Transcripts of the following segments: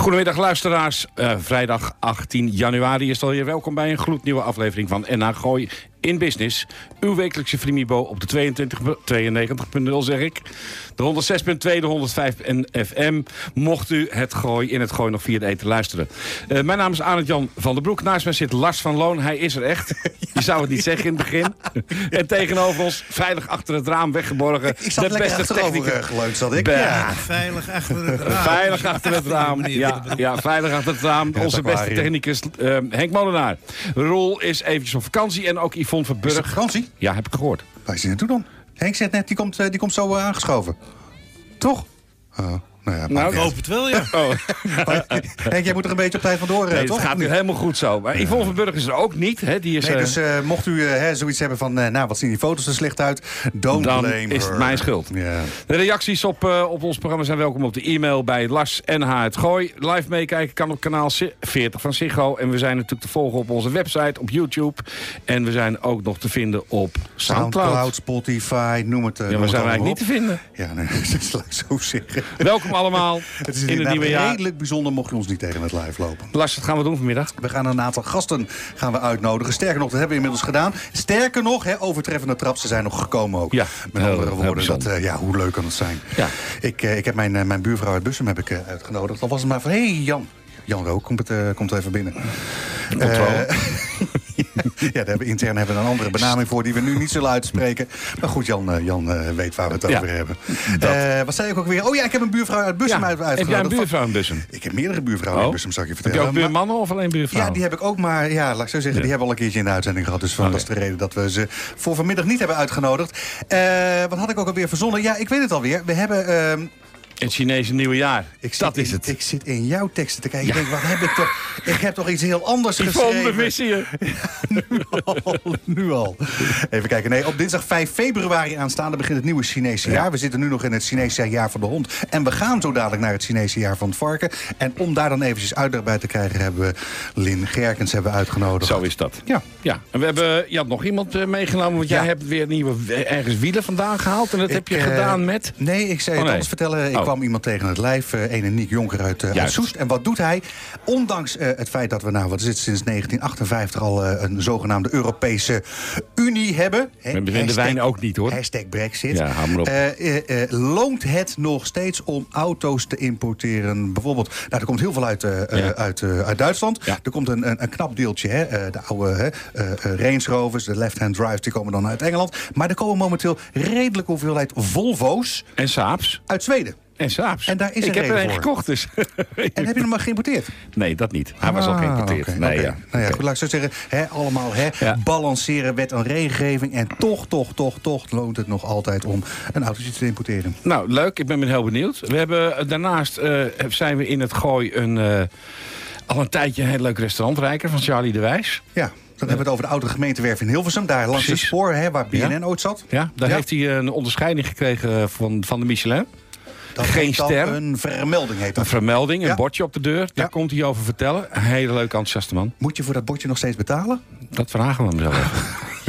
Goedemiddag luisteraars. Uh, vrijdag 18 januari is alweer welkom bij een gloednieuwe aflevering van NH Gooi in Business. Uw wekelijkse Frimibo op de 22, 92.0 zeg ik. De 106.2, de 105 en FM. Mocht u het gooi in het gooi nog via de eten luisteren. Uh, mijn naam is Arend Jan van der Broek. Naast mij zit Lars van Loon. Hij is er echt. Je zou het niet zeggen in het begin. en tegenover ons, veilig achter het raam weggeborgen. Ik zat de beste technicus. geleund zat ik. Ja, veilig achter het raam. Veilig achter het raam. Ja, ja veilig achter het raam. Onze beste technicus uh, Henk Molenaar. Roel is eventjes op vakantie. En ook Yvonne Verburg. Is vakantie? Ja, heb ik gehoord. Waar is hij naartoe dan? Henk zegt net, die komt, die komt zo aangeschoven. Toch? Uh, nou, ja, nou ik hoop het wel, ja. Oh. Henk, jij moet er een beetje op tijd vandoor, nee, toch? het gaat nu helemaal goed zo. Maar Yvonne van Burg is er ook niet. Hè? Die is, nee, dus uh, mocht u uh, zoiets hebben van... Uh, nou, wat zien die foto's er slecht uit? Don't Dan blame is her. het mijn schuld. Yeah. De reacties op, op ons programma zijn welkom op de e-mail bij Lars NH het Gooi. Live meekijken kan op kanaal 40 van Ziggo. En we zijn natuurlijk te volgen op onze website, op YouTube. En we zijn ook nog te vinden op Soundcloud. Soundcloud Spotify, noem het. ja, we zijn eigenlijk niet te vinden. Ja, nee, dat ik zo zeggen. Welkom allemaal. Het is in het nieuwe jaar. redelijk bijzonder mocht je ons niet tegen het live lopen. Lars, wat gaan we doen vanmiddag? We gaan een aantal gasten gaan we uitnodigen. Sterker nog, dat hebben we inmiddels gedaan. Sterker nog, hè, overtreffende trap, ze zijn nog gekomen ook. Ja, Met heel, andere woorden, dat, uh, ja, hoe leuk kan het zijn? Ja. Ik, uh, ik heb mijn, uh, mijn buurvrouw uit Bussum heb ik, uitgenodigd. Dan was het maar van, hé hey, Jan, Jan Rook komt, het, komt even binnen. ja, daar hebben intern hebben we een andere benaming voor die we nu niet zullen uitspreken. Maar goed, Jan, Jan weet waar we het ja, over hebben. Uh, wat zei ik ook weer? Oh ja, ik heb een buurvrouw uit Bussum ja, uitgenodigd. Heb jij een buurvrouw in Bussum? Ik heb meerdere buurvrouwen oh. in Bussum, zal ik je vertellen. Heb je ook buurmannen of alleen buurvrouwen? Ja, die heb ik ook, maar ja, laat ik zo zeggen, ja. die hebben al een keertje in de uitzending gehad. Dus van, oh, dat is de reden dat we ze voor vanmiddag niet hebben uitgenodigd. Uh, wat had ik ook alweer verzonnen? Ja, ik weet het alweer. We hebben... Uh, het Chinese nieuwe jaar. Ik dat in, is het. Ik zit in jouw teksten te kijken. Ja. Ik denk, wat heb ik toch... Ik heb toch iets heel anders Yvonne, geschreven. we missen je. Ja, nu al. Nu al. Even kijken. Nee, op dinsdag 5 februari aanstaande begint het nieuwe Chinese jaar. Ja. We zitten nu nog in het Chinese jaar van de hond. En we gaan zo dadelijk naar het Chinese jaar van het varken. En om daar dan eventjes uitleg bij te krijgen... hebben we Lin Gerkens hebben uitgenodigd. Zo is dat. Ja. ja. En we hebben, je had nog iemand uh, meegenomen. Want jij hebt weer nieuwe ergens wielen vandaan gehaald. En dat ik, heb je uh, gedaan met... Nee, ik zei oh, het anders vertellen. Ik oh. Kwam iemand tegen het lijf. Uh, een Niek Jonker uit, uh, uit, Soest. En wat doet hij? Ondanks uh, het feit dat we nou, wat is het, sinds 1958 al een zogenaamde Europese Unie hebben. We de wijn ook niet hoor. Hashtag Brexit. Ja, op. loont het nog steeds om auto's te importeren? Bijvoorbeeld, nou, er komt heel veel uit, ja. uit, uit Duitsland. Ja. Er komt een, een, een knap deeltje. Hè? de oude Range Rovers, de left-hand drives, die komen dan uit Engeland. Maar er komen momenteel redelijk hoeveelheid Volvo's. En Saabs. Uit Zweden. En Saabs. En daar is ik heb er een gekocht dus. en heb je hem maar geïmporteerd? Nee, dat niet. Hij was ah, al geïmporteerd. Okay, nee, okay. ja. Nou ja, goed, laat ik zo zeggen. Hè, allemaal hè, Ja. balanceren wet en regelgeving. En toch, toch, toch, toch loont het nog altijd om een autootje te importeren. Nou, leuk. Ik ben heel benieuwd. We hebben, eh, daarnaast uh, zijn we in het Gooi een, uh, al een tijdje een heel leuk restaurantrijker van Charlie de Wijs. Ja. Dan hebben we het over de oude gemeentewerf in Hilversum. Daar langs Precies. het spoor, hè, waar BNN Ja. ooit zat. Ja, daar Ja. heeft hij een onderscheiding gekregen van, van de Michelin. Dat Geen ster. Een vermelding heet Een vermelding, een Ja. bordje op de deur. Daar Ja. komt hij over vertellen. Een hele leuke, enthousiaste man. Moet je voor dat bordje nog steeds betalen? Dat vragen we hem even.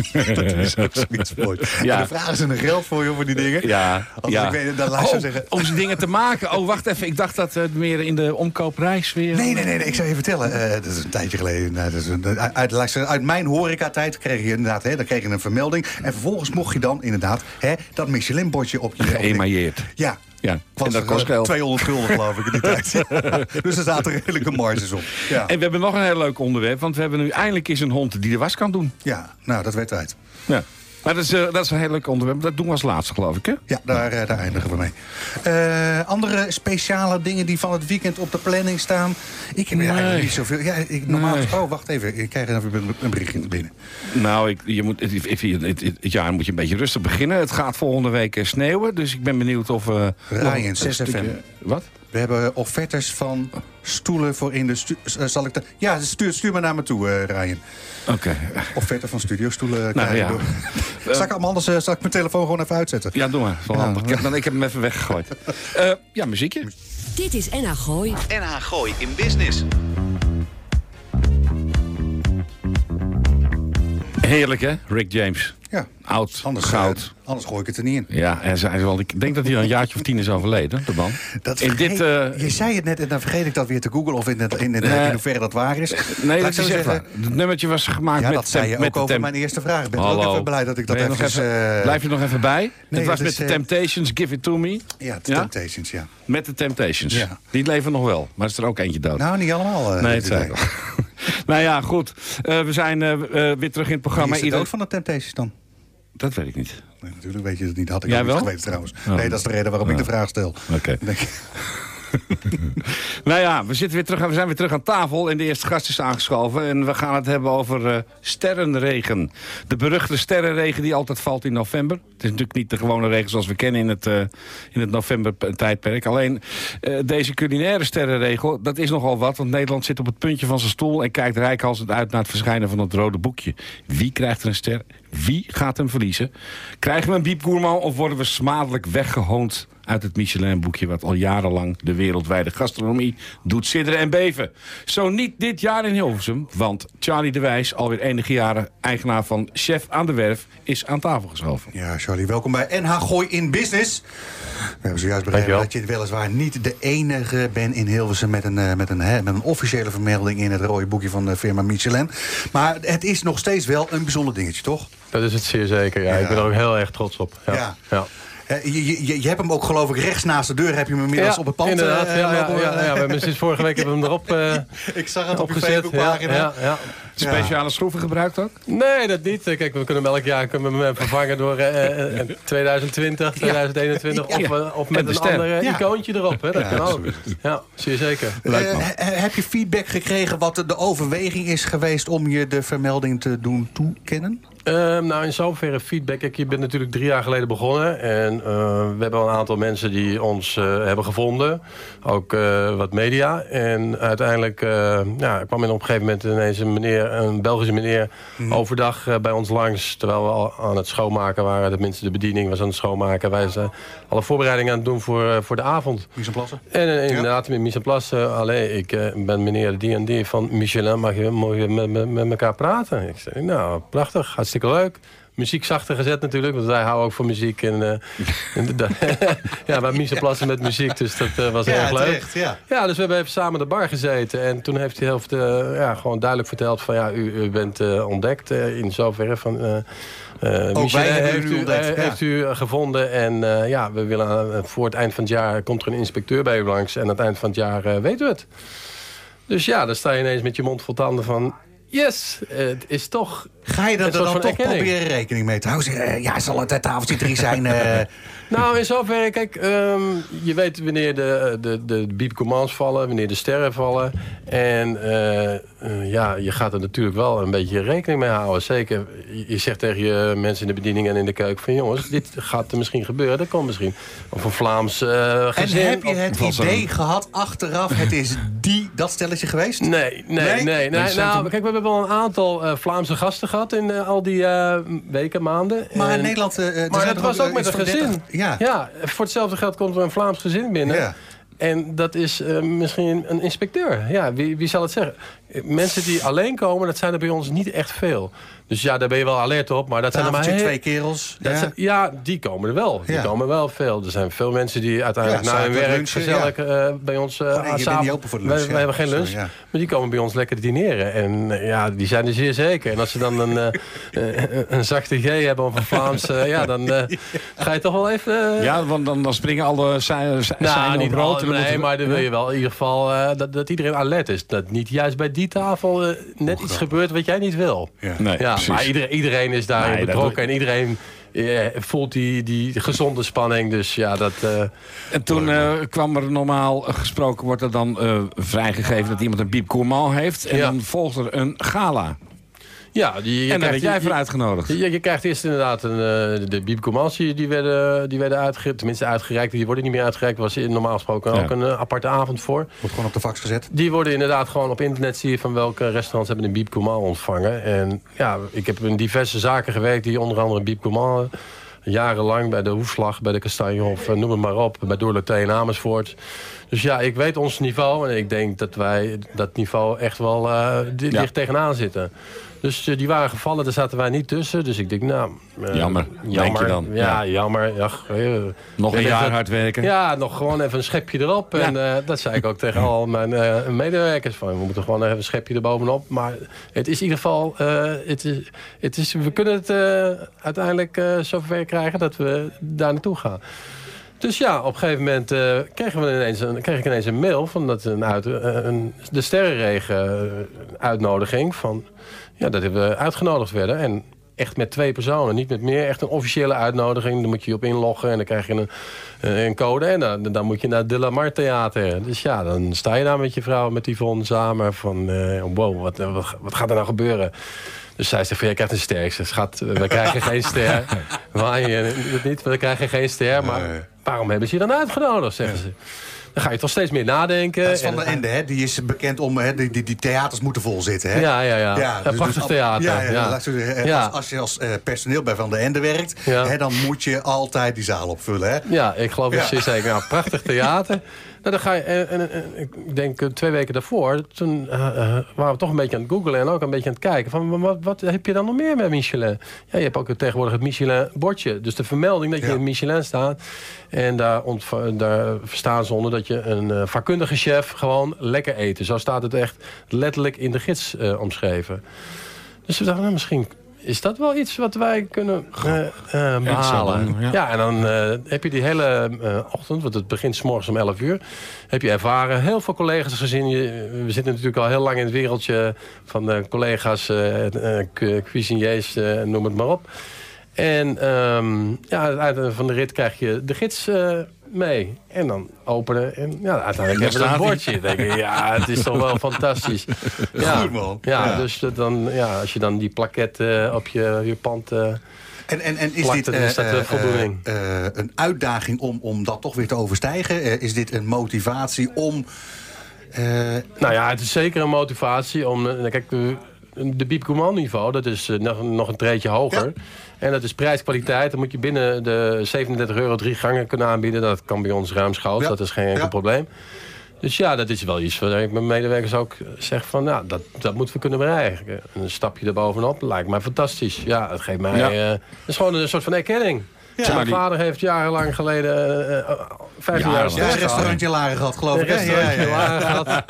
dat is ook zoiets moois. Ja. En dan vragen ze een geld voor, joh, voor die dingen. Ja, Als ja. ik weet, dan laat Oh, zeggen. om zijn dingen te maken. Oh, wacht even. Ik dacht dat het meer in de omkoopprijs weer... Nee, nee, nee, nee, ik zou je vertellen. eh, dat is een tijdje geleden. Nou, dat is een, uit, uit, uit mijn horecatijd kreeg je inderdaad, hè, dan kreeg je een vermelding. En vervolgens mocht je dan inderdaad hè, dat Michelin-bordje op je... Geëmailleerd. Ja. Ja, en dat kost eh, geld. 200 gulden geloof ik in die tijd. dus er zaten redelijke marges op. Ja. En we hebben nog een heel leuk onderwerp. Want we hebben nu eindelijk eens een hond die de was kan doen. ja, nou, dat werd tijd. Ja. Maar dat is, eh, dat is een heel leuk onderwerp. Dat doen we als laatste, geloof ik, hè? Ja, daar, eh, daar eindigen we mee. Eh, andere speciale dingen die van het weekend op de planning staan? Ik heb Nee. eigenlijk niet zoveel. Ja, ik, normaal Nee. Oh, wacht even. Ik krijg even een, berichtje binnen. Nou, ik, je moet, het, het, jaar moet je een beetje rustig beginnen. Het gaat volgende week sneeuwen. Dus ik ben benieuwd of... eh, Ryan, nog een 6 stukje- FM. Wat? We hebben offertes van stoelen voor in de... zal ik de, ja, stuur, stuur maar naar me toe, uh, Ryan. Oké. Okay. Offerte van studiostoelen nou, ja. Zal ik, anders, uh, zal ik mijn telefoon gewoon even uitzetten? Ja, doe maar. Ja. Ik, heb, ik heb hem even weggegooid. Uh, ja, muziekje. Dit is NH Gooi. NH Gooi in Business. Heerlijk, hè? Rick James. Ja. Oud, anders, goud. Uh, anders gooi ik het er niet in. Ja, en zei wel, ik denk dat hij al een jaartje of tien is overleden, de man. Dat in dit, uh, je zei het net en dan vergeet ik dat weer te googlen of in, het, in, in, in hoeverre dat waar is. Nee, dat is zeggen, Het nummertje was gemaakt ja, met... dat zei je ook over mijn eerste vraag. Ik ben Hallo. ook even blij dat ik dat even... even uh, blijf je nog even bij? Nee, het was met de Temptations, Give It To Me. Ja, de Temptations, ja. Met de Temptations. Ja. Die leven nog wel, maar is er ook eentje dood. Nou, niet allemaal. nee, het zijn Nou ja, goed. we zijn weer terug in het programma. Wie is de dood van de Temptations dan? Dat weet ik niet. Nee, natuurlijk weet je het niet. Had ik ook niet geweten trouwens. Oh. Nee, dat is de reden waarom ik de vraag stel. Oké. Okay. nou ja, we, zitten weer terug, we zijn weer terug aan tafel en de eerste gast is aangeschoven. En we gaan het hebben over uh, sterrenregen. De beruchte sterrenregen die altijd valt in november. Het is natuurlijk niet de gewone regen zoals we kennen in het, uh, in het november-tijdperk. Alleen uh, deze culinaire sterrenregel, dat is nogal wat. Want Nederland zit op het puntje van zijn stoel en kijkt rijkhalsend uit naar het verschijnen van het rode boekje. Wie krijgt er een ster? Wie gaat hem verliezen? Krijgen we een Biep of worden we smadelijk weggehoond uit het Michelin-boekje... wat al jarenlang de wereldwijde gastronomie doet sidderen en beven. Zo niet dit jaar in Hilversum, want Charlie de Wijs... alweer enige jaren eigenaar van Chef aan de Werf, is aan tafel geschoven. Ja, Charlie, welkom bij NH Gooi in Business. We hebben zojuist begrepen dat je weliswaar niet de enige bent in Hilversum... met een, uh, met, een, hè, met een officiële vermelding in het rode boekje van de firma Michelin. Maar het is nog steeds wel een bijzonder dingetje, toch? Dat is het zeer zeker, ja. ja. Ik ben er ook heel erg trots op. ja. ja. ja. Je, je, je, hebt hem ook geloof ik rechts naast de deur heb je hem inmiddels op het pand. Inderdaad, uh, ja, ja, ja, ja, we hebben sinds vorige week hebben we hem erop uh, Ik zag het op je Facebookpagina. Ja, ja, Speciale schroeven gebruikt ook? Nee, dat niet. Kijk, we kunnen hem elk jaar kunnen we hem vervangen door uh, 2020, 2021 of, of met een ander icoontje erop. Hè. Dat kan ook. Ja, zeer zeker. heb je feedback gekregen wat de overweging is geweest om je de vermelding te doen toekennen? Uh, nou, in zoverre feedback. Ik ben natuurlijk drie jaar geleden begonnen. En uh, we hebben al een aantal mensen die ons uh, hebben gevonden. Ook wat media. En uiteindelijk ja, kwam in op een gegeven moment ineens een, meneer, een Belgische meneer... Mm. overdag bij ons langs. Terwijl we al aan het schoonmaken waren. Tenminste, de bediening was aan het schoonmaken. Wij zijn alle voorbereidingen aan het doen voor, voor de avond. Mise Plassen? En inderdaad, ja. met Mise Plassen. Allee, ik ben meneer die en die van Michelin. Mag je, mag je met, met, met elkaar praten? Ik zei, nou, prachtig hartstikke leuk. Muziek zachter gezet natuurlijk, want wij houden ook van muziek. En, uh, ja, wij miezen plassen met muziek, dus dat uh, was ja, erg leuk. Terecht, ja. ja, dus we hebben even samen de bar gezeten. En toen heeft hij helft, uh, ja, gewoon duidelijk verteld van... ja, u, u bent ontdekt in zoverre van... Uh, Ook wij heeft, u, ontdekt, ja. heeft u gevonden en ja, we willen voor het eind van het jaar komt er een inspecteur bij u langs en aan het eind van het jaar weten we het. Dus ja, dan sta je ineens met je mond vol tanden van Yes, het is toch... Ga je er dan toch proberen rekening mee te houden? Ja, zal het tafeltje drie zijn? Uh... nou, in zoverre, kijk, um, je weet wanneer de, de, de beep commands vallen, wanneer de sterren vallen. En uh, uh, ja, je gaat er natuurlijk wel een beetje rekening mee houden. Zeker, je zegt tegen je mensen in de bediening en in de keuken van... jongens, dit gaat er misschien gebeuren, dat komt misschien. Of een Vlaams gezin. En heb je het idee gehad achteraf, het is die, dat stelletje geweest? Nee, nee, nee. nee, nee nou, kijk, we hebben wel een aantal Vlaamse gasten gehad in al die weken, maanden. Maar in Nederland... maar het was ook met een gezin. Ja. ja, voor hetzelfde geld komt er een Vlaams gezin binnen. Ja. En dat is uh, misschien een inspecteur. Ja, wie, wie zal het zeggen? Mensen die alleen komen, dat zijn er bij ons niet echt veel. Dus ja, daar ben je wel alert op. Maar dat zijn er maar twee kerels. Ja. Zijn, ja. die komen er wel. Die ja. komen wel veel. Er zijn veel mensen die uiteindelijk ja, na hun werk lunchen, gezellig uh, bij ons uh, oh, nee, aan niet open voor de lunch. Wij, wij hebben geen lunch. Sorry, maar die komen bij ons lekker dineren. En uh, ja, die zijn er zeer zeker. En als ze dan een, een zachte G hebben of een Vlaams... ja, dan ga je toch wel even... ja, want dan, dan springen alle zijn nou, niet rood. Nee, maar dan wil je wel in ieder geval dat, dat iedereen alert is. Dat niet juist bij die tafel net iets gebeurt wat jij niet wil. Nee, ja. Maar iedereen, iedereen is daarin nee, betrokken. En iedereen uh, voelt die, die gezonde spanning. Dus ja, dat... Uh, en toen uh, kwam er normaal gesproken, wordt er dan vrijgegeven dat iemand een biep gourmand heeft. En ja. dan volgt er een gala. Ja, die, je en daar werd jij voor uitgenodigd. Je, je, krijgt eerst inderdaad een, uh, de Biep die werden, die werden uitgereikt. Tenminste uitgereikt. Die worden niet meer uitgereikt. was normaal gesproken ook een aparte avond voor. Wordt gewoon op de fax gezet? Die worden inderdaad gewoon op internet zie je van welke restaurants hebben een Biep ontvangen. En ja, ik heb in diverse zaken gewerkt die onder andere Biep jarenlang bij de Hoefslag, bij de Kastanjehof, noem het maar op. Bij Doorleté en Amersfoort. Dus ja, ik weet ons niveau en ik denk dat wij dat niveau echt wel uh, dicht tegenaan zitten. Dus uh, die waren gevallen, daar zaten wij niet tussen. Dus ik denk, nou... Uh, jammer, jammer dan. Ja, jammer. Ja, nog een jaar hard werken. Ja, nog gewoon even een schepje erop. En dat zei ik ook tegen al mijn medewerkers. Van, we moeten gewoon even een schepje erbovenop. Maar het is in ieder geval... het is, het is, we kunnen het uiteindelijk zover krijgen dat we daar naartoe gaan. Dus ja, op een gegeven moment uh, kregen we ineens een, kreeg ik ineens een mail... van dat een, uit, eh, een, de sterrenregen eh, uitnodiging... Van, ja, dat we uitgenodigd werden. En echt met twee personen, niet met meer. Echt een officiële uitnodiging. Dan moet je je op inloggen en dan krijg je een, een code. En dan, dan moet je naar De La Mar Theater. Dus ja, dan sta je daar met je vrouw, met Yvonne samen. Van, wow, wat, wat, wat gaat er nou gebeuren? Dus zij zegt van, jij krijgt een ster. Zeg, schat, we krijgen geen ster. Waar je het niet, we krijgen geen ster. Maar waarom hebben ze je dan uitgenodigd, zeggen ze. Dan ga je toch steeds meer nadenken. Dat is van de Ende, hè? Die is bekend om... Hè? Die, die, die theaters moeten vol zitten, hè? Ja, ja, ja. ja, dus, prachtig dus theater. Ja, ja, ja. Als, als, je als uh, personeel bij Van de Ende werkt... Hè, dan moet je altijd die zaal opvullen, hè? Ja, ik geloof dat ze zeker. Nou, prachtig theater. Nou, dan ga je, en, en, ik denk twee weken daarvoor, toen uh, waren we toch een beetje aan het googlen en ook een beetje aan het kijken. Van, wat, wat heb je dan nog meer met Michelin? Ja, je hebt ook tegenwoordig het Michelin-bordje. Dus de vermelding dat je in Michelin staat. En daar, daar verstaan ze onder dat je een vakkundige chef gewoon lekker eten. Zo staat het echt letterlijk in de gids omschreven. Dus we dachten, nou, misschien is dat wel iets wat wij kunnen uh, uh, behalen. Ja. en dan uh, heb je die hele ochtend, want het begint s morgens om 11 uur... heb je ervaren, heel veel collega's gezien. Je, we zitten natuurlijk al heel lang in het wereldje van de collega's, cuisiniers, noem het maar op. En um, ja, aan het einde van de rit krijg je de gids mee. En dan openen. En ja, uiteindelijk hebben we een bordje. denk ik, ja, het is toch wel fantastisch. Ja, Goed man. Ja, dus dan, ja, als je dan die plaket uh, op je, je pand... Uh, en, en, en is dit is uh, voldoening. een uitdaging om, om dat toch weer te overstijgen? is dit een motivatie om... nou ja, het is zeker een motivatie om... kijk, de Biep niveau, dat is nog, nog een treetje hoger. En dat is prijskwaliteit. Dan moet je binnen de 37 euro drie gangen kunnen aanbieden. Dat kan bij ons ruimschoots. Dat is geen enkel probleem. Dus ja, dat is wel iets waar ik mijn medewerkers ook zeg van... nou, dat, dat moeten we kunnen bereiken. Een stapje erbovenop lijkt mij fantastisch. Ja, het geeft mij... Ja. Uh, het is gewoon een soort van erkenning. Ja, mijn vader heeft jarenlang geleden, uh, 15 jaar Ja, een restaurantje Laren gehad, geloof ik. Een restaurantje Laren gehad.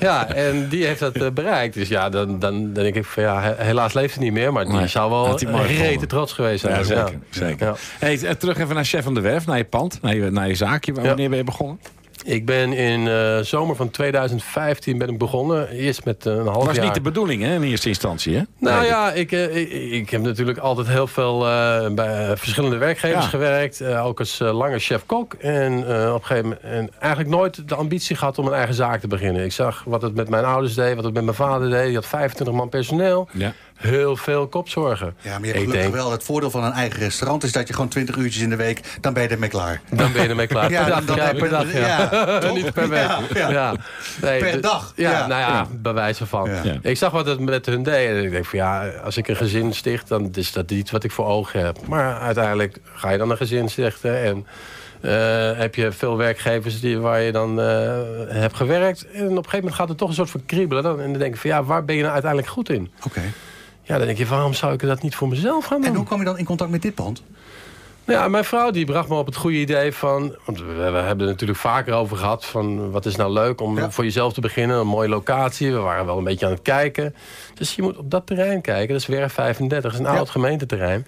Ja, en die heeft dat uh, bereikt. Dus ja, dan, dan, denk ik van ja, helaas leeft hij niet meer. Maar die nee, zou wel rete trots geweest zijn. Ja, zeker. zeker. Hey, terug even naar Chef van de Werf, naar je pand, naar je, naar je zaakje. Wanneer ben je begonnen? Ik ben in uh, zomer van 2015 ben ik begonnen. Eerst met uh, een half jaar... Dat was niet de bedoeling hè, in eerste instantie, hè? Nou ja, ik, uh, ik, ik, heb natuurlijk altijd heel veel bij verschillende werkgevers gewerkt. ook als lange chef-kok. En, op een gegeven moment, en eigenlijk nooit de ambitie gehad om een eigen zaak te beginnen. Ik zag wat het met mijn ouders deed, wat het met mijn vader deed. Die had 25 man personeel. Ja heel veel kopzorgen. Ja, maar je hebt gelukkig wel het voordeel van een eigen restaurant... is dat je gewoon 20 uurtjes in de week, dan ben je ermee klaar. Dan ben je ermee klaar. ja, per dag, dan, ja, per dag, ja. Niet per week. Ja, Nee, per dag. Ja, nou ja, bij wijze van. Ik zag wat het met hun deed. En ik denk van ja, als ik een gezin sticht... dan is dat niet wat ik voor ogen heb. Maar uiteindelijk ga je dan een gezin stichten... en uh, heb je veel werkgevers die, waar je dan uh, hebt gewerkt. En op een gegeven moment gaat het toch een soort van kriebelen. Dan, en dan denk ik van ja, waar ben je nou uiteindelijk goed in? Oké. Ja, dan denk je, waarom zou ik dat niet voor mezelf gaan doen? En hoe kwam je dan in contact met dit pand? Nou ja, mijn vrouw die bracht me op het goede idee van... Want we, hebben er natuurlijk vaker over gehad... van wat is nou leuk om voor jezelf te beginnen. Een mooie locatie. We waren wel een beetje aan het kijken. Dus je moet op dat terrein kijken. Dat is weer 35. Dat is een oud gemeenteterrein.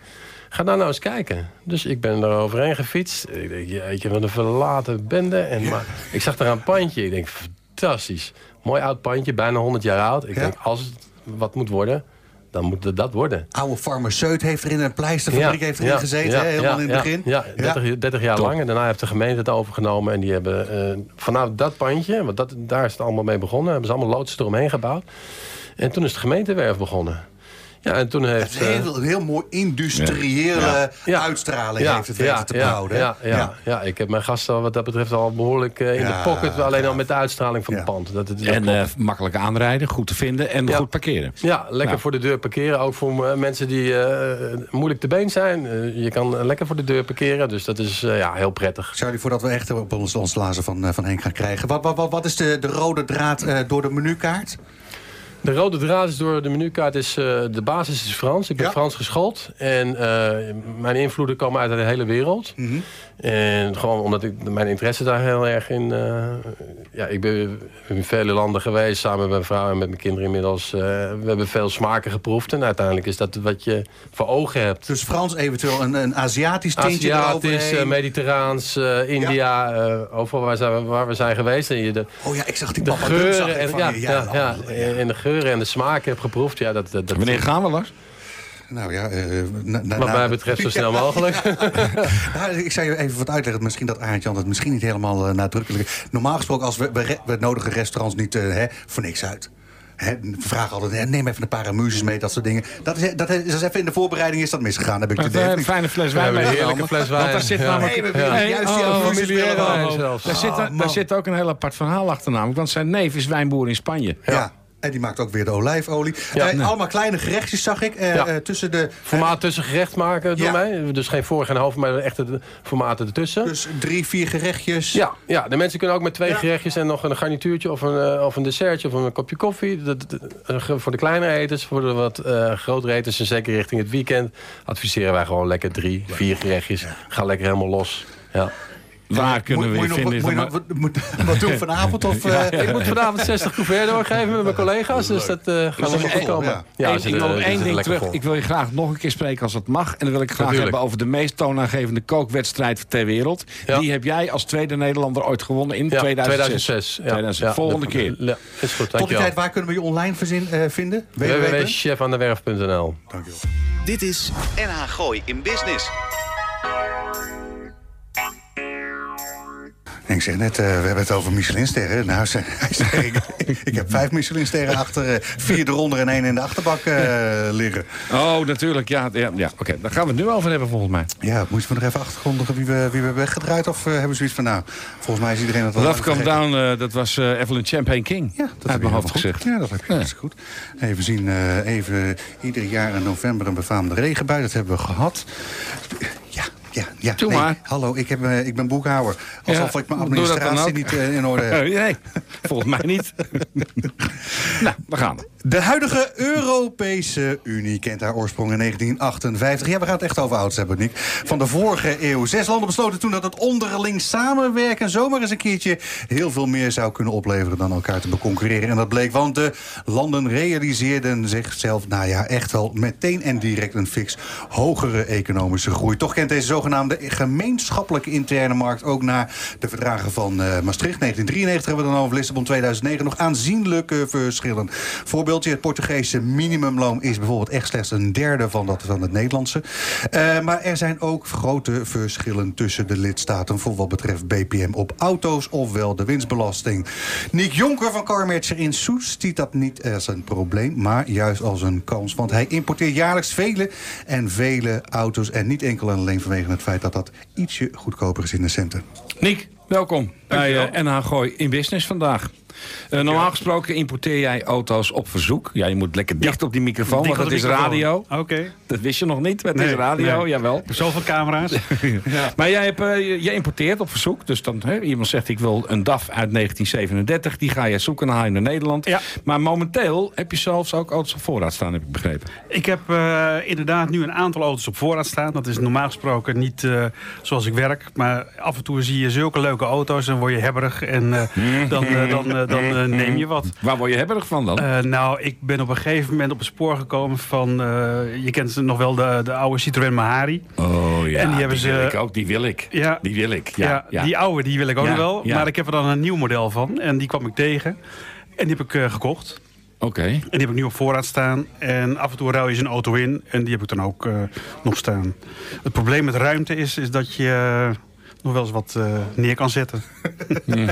Ga daar nou eens kijken. Dus ik ben er overheen gefietst. Ik denk, jeetje, wat een verlaten bende. En, maar, ik zag daar een pandje. Ik denk, fantastisch. Mooi oud pandje, bijna 100 jaar oud. Ik denk, als het wat moet worden dan moet het dat worden. Oude farmaceut heeft erin, een pleisterfabriek heeft erin gezeten, hè, helemaal in het begin. Ja, 30, 30 jaar lang. En daarna heeft de gemeente het overgenomen. En die hebben uh, vanuit dat pandje, want dat, daar is het allemaal mee begonnen... hebben ze allemaal loodsen eromheen gebouwd. En toen is de gemeentewerf begonnen. Ja, en toen heeft... Een heel, een heel mooi industriële uitstraling heeft het weten te behouden. Ja, ja, ja. ik heb mijn gasten wat dat betreft al behoorlijk in de pocket. Alleen al met de uitstraling van het pand. Dat het, en makkelijk aanrijden, goed te vinden en goed parkeren. Ja, lekker voor de deur parkeren. Ook voor mensen die moeilijk te been zijn. je kan lekker voor de deur parkeren. Dus dat is ja, heel prettig. Charlie, voordat we echt op ons, ons lazen van, van Henk gaan krijgen. Wat, wat, wat is de, de rode draad door de menukaart? De rode draad is door de menukaart is uh, de basis is Frans. Ik ben Frans geschoold. En uh, mijn invloeden komen uit de hele wereld. Mm -hmm. En gewoon omdat ik mijn interesse daar heel erg in... Uh, ja, ik ben in vele landen geweest samen met mijn vrouw en met mijn kinderen inmiddels. we hebben veel smaken geproefd. En uiteindelijk is dat wat je voor ogen hebt. Dus Frans eventueel een, een Aziatisch tintje Aziatisch, Mediterraans, India. Ja. overal waar, zijn, waar, we zijn geweest. En je de, oh ja, ik zag die de geuren en, ja, ja, ja, en de geuren en de smaken heb geproefd. Ja, dat, dat, Wanneer gaan we, Lars? Nou ja, uh, Wat mij betreft zo snel mogelijk. nou, ik zou je even wat uitleggen. Misschien dat Arend Jan het misschien niet helemaal uh, nadrukkelijk... Normaal gesproken, als we, we, we nodigen restaurants niet uh, hè, voor niks uit. He, we vragen altijd, neem even een paar amuses mee, dat soort dingen. Dat is, dat is, even in de voorbereiding is dat misgegaan, heb ik te Een fijne fles wijn ja, heerlijke fles wijn. Want daar zit namelijk... Nee, ja. juist die oh, oh, daar, zit, daar zit ook een heel apart verhaal achter namelijk. Want zijn neef is wijnboer in Spanje. ja. En die maakt ook weer de olijfolie. Ja, uh, Allemaal kleine gerechtjes zag ik. Uh, ja. tussen de, Formaat tussen gerecht maken door mij. Dus geen voor en half, maar echt de formaten ertussen. Dus drie, vier gerechtjes. Ja, ja de mensen kunnen ook met twee gerechtjes en nog een garnituurtje of een, of een dessertje of een kopje koffie. Dat, voor de kleine eters, voor de wat grotere eters en zeker richting het weekend adviseren wij gewoon lekker drie, vier gerechtjes. Ga lekker helemaal los. Ja. Waar kunnen we je vinden? Wat doen vanavond? Of, ja, Ik moet vanavond 60 couvert doorgeven met mijn collega's. Dus dat uh, gaan we nog komen. Ja, Eén, ik wil één ding terug. Ik wil je graag nog een keer spreken als dat mag. En dan wil ik graag hebben over de meest toonaangevende kookwedstrijd ter wereld. Die heb jij als tweede Nederlander ooit gewonnen in 2006. 2006. Volgende keer. Ja, is goed, Tot die tijd, waar kunnen we je online verzin, uh, vinden? www.chefandewerf.nl Dankjewel. Dit is NH Gooi in Business. Ik zeg net, uh, we hebben het over Michelinsterren. Nou, hij zei, ik, ik, heb vijf Michelinsterren achter, uh, vier eronder en één in de achterbak uh, liggen. Oh, natuurlijk. Ja, ja, ja. oké. Daar gaan we het nu over hebben, volgens mij. Ja, moeten we nog even achtergrondigen wie we, wie we hebben weggedraaid? Of hebben we zoiets van, nou, volgens mij is iedereen het al Love Come Down, dat was Evelyn Champagne King. Ja, dat heb mijn hoofd gezegd. Ja, dat heb je ja. goed. Even zien, even ieder jaar in november een befaamde regenbui. Dat hebben we gehad. Ja, ja. Doe maar. Hallo, ik, heb, uh, ik ben boekhouder. Alsof ik mijn administratie niet uh, in orde heb. nee, volgens mij niet. nou, we gaan. De huidige Europese Unie kent haar oorsprong in 1958. Ja, we gaan het echt over ouds hebben, Nick. Van de vorige eeuw. Zes landen besloten toen dat het onderling samenwerken... zomaar eens een keertje heel veel meer zou kunnen opleveren... dan elkaar te beconcurreren. En dat bleek, want de landen realiseerden zichzelf... nou ja, echt wel meteen en direct een fix hogere economische groei. Toch kent deze zogenaamde gemeenschappelijke interne markt... ook na de verdragen van uh, Maastricht 1993 hebben we dan over Lissabon 2009... nog aanzienlijke verschillen. Voorbeeldje, het Portugese minimumloon is bijvoorbeeld echt slechts een derde van dat van het Nederlandse. Uh, maar er zijn ook grote verschillen tussen de lidstaten... voor wat betreft BPM op auto's, ofwel de winstbelasting. Nick Jonker van Carmatcher in Soes ziet dat niet als een probleem... maar juist als een kans, want hij importeert jaarlijks vele en vele auto's... en niet enkel en alleen vanwege het feit dat dat ietsje goedkoper is in de centen. Nick, welkom bij uh, NH Gooi in Business vandaag. Uh, normaal gesproken importeer jij auto's op verzoek. Ja, je moet lekker dicht op die microfoon, want dat is radio. Oké. Dat wist je nog niet, maar het is radio, nee. jawel. Zoveel camera's. ja. Maar jij, hebt, uh, jij importeert op verzoek. Dus dan, hè, iemand zegt, ik wil een DAF uit 1937. Die ga je zoeken naar in Nederland. Ja. Maar momenteel heb je zelfs ook auto's op voorraad staan, heb ik begrepen. Ik heb uh, inderdaad nu een aantal auto's op voorraad staan. Dat is normaal gesproken niet zoals ik werk. Maar af en toe zie je zulke leuke auto's. En word je hebberig. En dan, dan dan uh, neem je wat. Waar word je hebberig van dan? Uh, nou, ik ben op een gegeven moment op het spoor gekomen van... Uh, je kent nog wel de, de oude Citroën Mahari. Oh ja, en die, hebben die ze, wil ik ook. Die wil ik. Ja, die wil ik. Ja, ja, Die oude, die wil ik ook nog wel. Maar ik heb er dan een nieuw model van. En die kwam ik tegen. En die heb ik gekocht. Oké. En die heb ik nu op voorraad staan. En af en toe ruil je zijn auto in. En die heb ik dan ook nog staan. Het probleem met ruimte is, is dat je nog wel eens wat eh, neer kan zetten.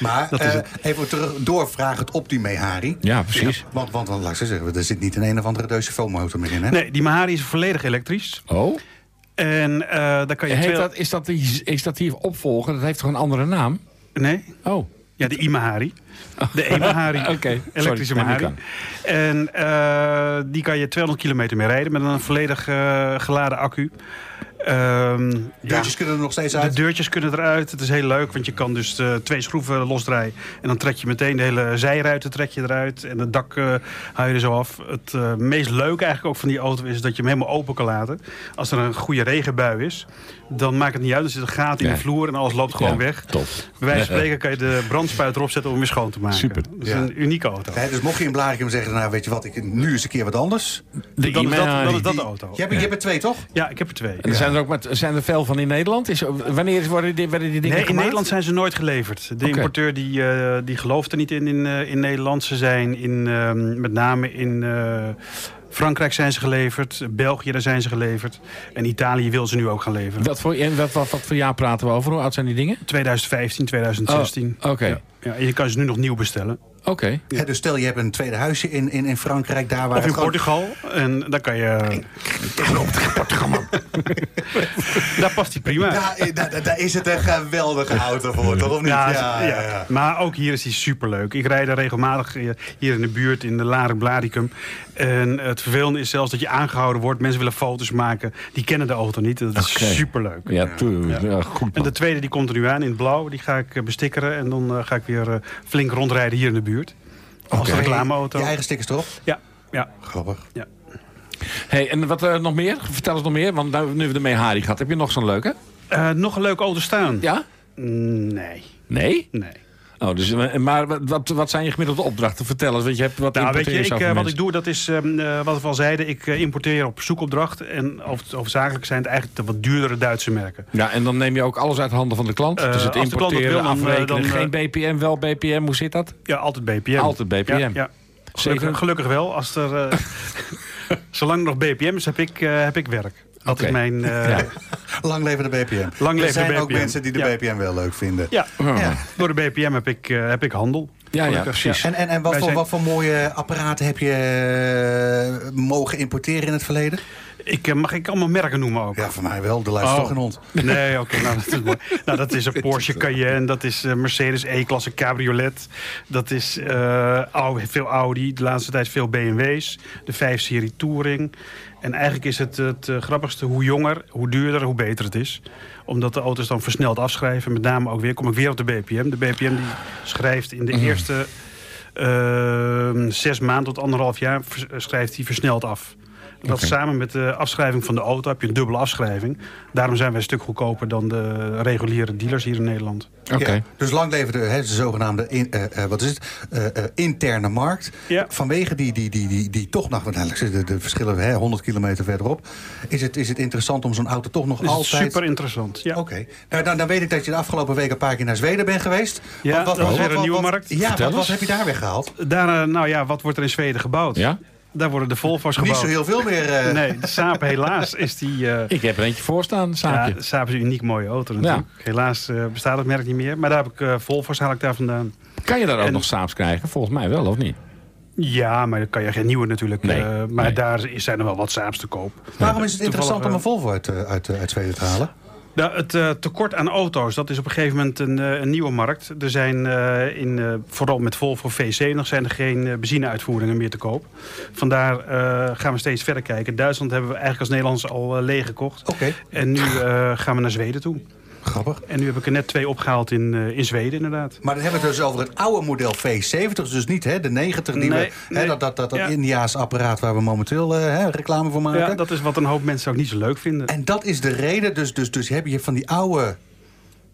Maar Dat is eh, even terug doorvragen het op die Mehari. Ja, precies. Want, want, want laat ik zo zeggen, er zit niet een een of andere foammotor meer in, hè? Nee, die Mahari is volledig elektrisch. Oh, En eh daar kan je heet dat, is, dat die, is dat die opvolger? Dat heeft toch een andere naam? Nee, Oh, ja, de Imahari. De E-Mahari. Oké, Elektrische sorry, Mahari. En die kan je 200 kilometer mee rijden met een volledig geladen accu. Ja, Deurtjes kunnen er nog steeds de uit. deurtjes kunnen eruit. Het is heel leuk, want je kan dus eh, twee schroeven losdraaien. En dan trek je meteen de hele zijruiten trek je eruit. En het dak eh haal je er zo af. Het eh, meest leuke eigenlijk ook van die auto is dat je hem helemaal open kan laten. Als er een goede regenbui is, dan maakt het niet uit. Er zit een gaten in Ja. de vloer en alles loopt gewoon Ja, weg. top. Bij wijze van spreken kan je de brandspuit erop zetten om hem weer schoon te maken. Super. Dat is Ja. een unieke auto. Dus mocht je in Blarikum zeggen, nou weet je wat, ik, nu is een keer wat anders. De Dan is dat, Imari. dan is dat de auto. Je hebt, je hebt er twee, toch? Ja, ik heb er twee. En er zijn er ook met, zijn er veel van in Nederland? Is, wanneer worden die, werden die dingen Nee, in? Nederland zijn ze nooit geleverd. De importeur die, eh, die gelooft er niet in in, eh, in Nederland. Ze zijn in, ehm, met name in eh, Frankrijk zijn ze geleverd. België, daar zijn ze geleverd. En Italië wil ze nu ook gaan leveren. Wat voor, en wat, wat, wat voor jaar praten we over? Hoe oud zijn die dingen? 2015, 2016. Oh, Oké, Ja. Ja, en je kan ze nu nog nieuw bestellen. Oké. Hè, dus stel je hebt een tweede huisje in, in, in Frankrijk, daar waar Of in het gewoon- Portugal. En daar kan je... Portugal, man. daar past hij prima. Daar, eh, daar, daar is het een geweldige auto voor, toch? Of niet? Ja, ja, ja, ja, ja. maar ook hier is hij superleuk. Ik rijd er regelmatig eh, hier in de buurt in de Laren Blaricum. En het vervelende is zelfs dat je aangehouden wordt. Mensen willen foto's maken. Die kennen de auto niet. Dat is superleuk. Ja, tuurlijk. Ja, goed En de tweede die komt er nu aan in het blauw. Die ga ik eh, bestikkeren. En dan ga ik weer flink rondrijden hier in de buurt. Als Oké. reclameauto. Je eigen stickers erop? Ja, ja. Grappig. Hey, en wat eh, nog meer? Vertel eens nog meer. Want nou, nu we de Mehari gehad, heb je nog zo'n leuke? Eh, nog een leuke auto staan? Ja? Mm, Nee, Nee? nee. Oh, dus, eh, maar wat- wat, zijn je gemiddelde opdrachten? Vertel eens, want je hebt wat Nou, weet je, ik, eh, wat ik doe, dat is ehm, eh, wat we al zeiden. Ik importeer op zoekopdracht. En over, overzakelijk zijn het eigenlijk de wat duurdere Duitse merken. Ja, en dan neem je ook alles uit handen van de klant. Dus het importeren, wil, dan, afrekenen. dan, Geen BPM, wel BPM. Hoe zit dat? Ja, altijd BPM. Altijd BPM. Ja, ja. Gelukkig, wel. Als er, zolang er nog BPM is, heb ik, heb ik werk. Dat is mijn... eh, Ja. Lang leven de BPM. Lang er de zijn ook mensen die de Ja. BPM wel leuk vinden. ja, Ja. door de BPM heb ik, eh, heb ik handel. Ja, ja, precies. En, en, en wat, voor, zijn- wat voor mooie apparaten heb je eh, mogen importeren in het verleden? Ik, eh, mag ik allemaal merken noemen ook? Ja, voor mij wel. De luistert Oh. toch een hond. Nee, oké. nou, dat is mooi. nou, dat is een Porsche Cayenne. Dat is een Mercedes E-klasse cabriolet. Dat is eh, veel Audi. De laatste tijd veel BMW's. De 5-serie Touring. En eigenlijk is het het eh, grappigste. Hoe jonger, hoe duurder, hoe beter het is. Omdat de auto's dan versneld afschrijven. Met name ook weer, kom ik weer op de BPM. De BPM die schrijft in de eerste eh, zes maanden tot anderhalf jaar... schrijft hij versneld af. Dat samen met de afschrijving van de auto heb je een dubbele afschrijving. Daarom zijn wij een stuk goedkoper dan de reguliere dealers hier in Nederland. Oké. Ja, dus lang leven de, hè, de zogenaamde in, eh, eh, wat is het? Eh, eh, interne markt. Ja. Vanwege die, die, die, die, die toch nog, want eigenlijk zitten de verschillen hè, 100 kilometer verderop. Is het, is het interessant om zo'n auto toch nog Dus altijd... super interessant. Ja. Oké. Nou, dan, dan weet ik dat je de afgelopen week een paar keer naar Zweden bent geweest. Ja, dat was weer een nieuwe markt. Ja, wat, wat heb je daar weer gehaald? Daar, nou ja, wat wordt er in Zweden gebouwd? Ja? Daar worden de Volvo's Niet gebouwd. zo heel veel meer. eh, Nee, de Saab helaas is die... eh, Ik heb er eentje voor staan, ja, saapje. de Saab is een uniek mooie auto natuurlijk. Helaas eh, bestaat het merk niet meer. Maar daar heb ik eh Volvo's haal ik daar vandaan. Kan je daar ook nog saaps krijgen? Volgens mij wel, of niet? Ja, maar dan kan je geen nieuwe natuurlijk. Nee, eh, maar nee. daar is- zijn er wel wat Saabs te koop. Waarom is het interessant om een Volvo uit, uit, uit Zweden te halen? Nou, het eh, tekort aan auto's, dat is op een gegeven moment een, eh, een nieuwe markt. Er zijn eh, in, vooral met Volvo V70 zijn er geen benzineuitvoeringen meer te koop. Vandaar gaan we steeds verder kijken. Duitsland hebben we eigenlijk als Nederlands al leeggekocht. Oké, En nu gaan we naar Zweden toe. Grappig. En nu heb ik er net twee opgehaald in, eh, in Zweden inderdaad. Maar dan hebben we het dus over het oude model V70. Dus niet hè, de 90 die Nee, we, hè, dat, dat, dat, dat Ja. Indiaas apparaat waar we momenteel eh, hè, reclame voor maken. Ja, dat is wat een hoop mensen ook niet zo leuk vinden. En dat is de reden. Dus, dus, dus heb je van die oude...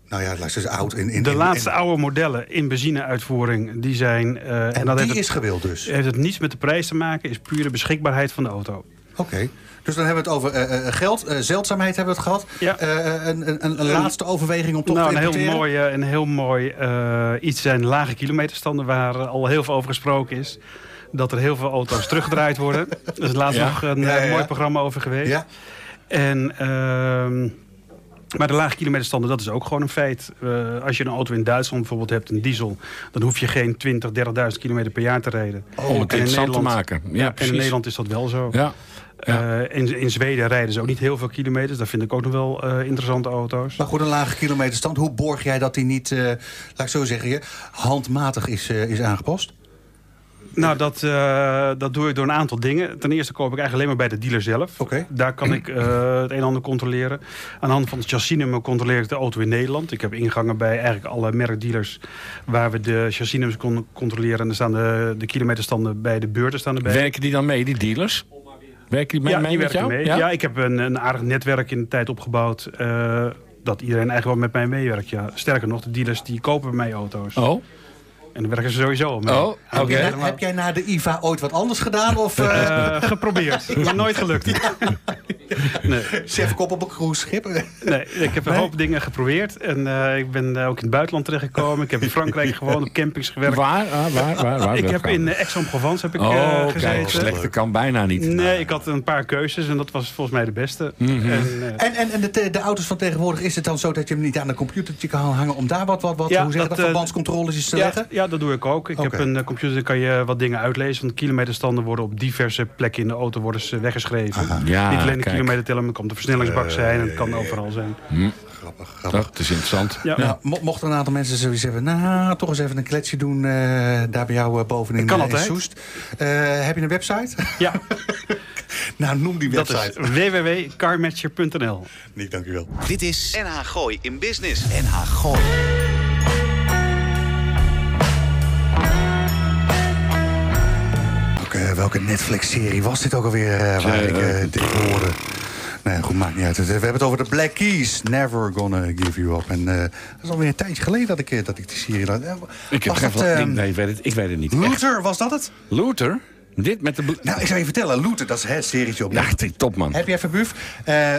Nou ja, laat eens oud. In, in, De laatste in- oude modellen in benzineuitvoering, die zijn... eh, En, en dat die heeft is het, gewild dus. heeft het niets met de prijs te maken, is puur de beschikbaarheid van de auto. Oké. Dus dan hebben we het over eh, eh, geld. eh, zeldzaamheid hebben we het gehad. Ja. Eh, een, een, een, een laatste overweging om toch nou, te een heel mooi, een heel mooi eh, iets zijn lage kilometerstanden waar al heel veel over gesproken is. Dat er heel veel auto's teruggedraaid worden. Er is laatst Ja. nog een Ja, ja, ja. mooi programma over geweest. Ja. En ehm, Maar de lage kilometerstanden, dat is ook gewoon een feit. Eh, als je een auto in Duitsland bijvoorbeeld hebt, een diesel... dan hoef je geen 20, 30.000 kilometer per jaar te rijden. Om het interessant te Nederland- maken. Ja, Ja, en precies. in Nederland is dat wel zo. Ja. Eh, in, in Zweden rijden ze ook niet heel veel kilometers. Dat vind ik ook nog wel eh, interessante auto's. Maar goed, een lage kilometerstand. Hoe borg jij dat die niet, eh, laat ik zo zeggen, handmatig is, eh, is aangepast? Nou, dat, eh, dat doe ik door een aantal dingen. Ten eerste koop ik eigenlijk alleen maar bij de dealer zelf. Oké. Daar kan ik eh, het een en ander controleren. Aan de hand van het chassisnummer controleer ik de auto in Nederland. Ik heb ingangen bij eigenlijk alle merkdealers... waar we de chassisnummers kon controleren. En er staan de, de kilometerstanden bij de beurten staan erbij. Werken die dan mee, die dealers? Werken die mee, ja, mee met jou? mee. Ja? ik heb een, een aardig netwerk in de tijd opgebouwd... eh, dat iedereen eigenlijk wel met mij meewerkt. Ja. Sterker nog, de dealers die kopen bij mij auto's. Oh, En daar werken ze sowieso mee. Oh, oké. Heb, jij, Helemaal- heb jij na de IVA ooit wat anders gedaan? Of eh Eh, geprobeerd, maar nooit gelukt. nee, chef kop op een cruiseschip? nee, ik heb een hoop dingen geprobeerd. En eh, ik ben eh, ook in het buitenland terechtgekomen. Ik heb in Frankrijk gewoon op campings gewerkt. waar? Ah, waar, waar, waar? ik heb in Aix-en-Provence heb ik, eh, Oh, gezeten. kijk, slechter kan bijna niet. Nee, ik had een paar keuzes en dat was volgens mij de beste. Mhm. en, eh, En, en, en de, de auto's van tegenwoordig, is het dan zo dat je hem niet aan een computertje kan hangen... om daar wat, wat, wat Ja, hoe zeg je dat, dat, verbandscontroles te ja, leggen? ja, dat doe ik ook. Ik heb een eh, computer, daar kan je wat dingen uitlezen. Want de kilometerstanden worden op diverse plekken in de auto worden ze weggeschreven. Ja, Niet alleen de kijk. kilometer tellen, maar het kan de versnellingsbak zijn. En het kan overal zijn. Grappig, grappig. Dat is interessant. Ja. Nou, mo- mochten een aantal mensen zoiets hebben... nou, toch eens even een kletsje doen eh, daar bij jou eh, bovenin Dat kan eh, in. Soest. Eh, heb je een website? Ja, nou, noem die dat is website. www.carmatcher.nl. Nick, dank u wel. Dit is NH Gooi in Business. NH Gooi. Welke, Netflix-serie was dit ook alweer eh, waar ik eh, dit hoorde? Nee, goed, maakt niet uit. We hebben het over de Black Keys. Never gonna give you up. En eh, dat is alweer een tijdje geleden dat ik, eh, dat ik die serie... Eh, Ik, heb flauw- ehm, nee, ik weet het, ik weet het niet. Luther, was dat het? Luther? Dit met de... Nou, ik zou je vertellen. Luther, dat is het serietje op. Ja, die topman. Heb je even buf? Eh,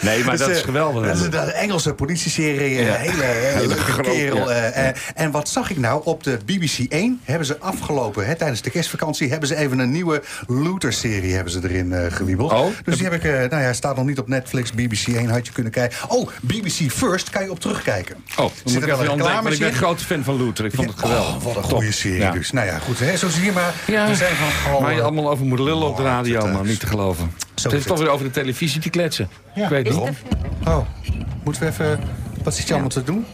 Nee, maar Dus, dat is eh, geweldig. Dat is een Engelse politieserie. Een hele, hele leuke groot, kerel. ja. eh, eh, en wat zag ik nou? Op de BBC 1 hebben ze afgelopen, hè, tijdens de kerstvakantie... hebben ze even een nieuwe Luther-serie hebben ze erin eh gewiebeld. Oh. Dus die heb ik, eh, nou ja, staat nog niet op Netflix. BBC 1 had je kunnen kijken. Oh, BBC First kan je op terugkijken. Oh, dan Zit moet er ik wel ik ben een grote fan van Luther. Ik vond het geweldig. Oh, wat een Top. goede serie dus. Nou ja, goed. Hè, zo zie je maar. Ja, we zijn van alle... waar je allemaal over moet lullen op de Oh, radio, man. Niet te geloven. zo Het is toch weer over de televisie te kletsen. Ja, ik weet het daarom. Oh, moeten we even... Wat zit je allemaal te doen?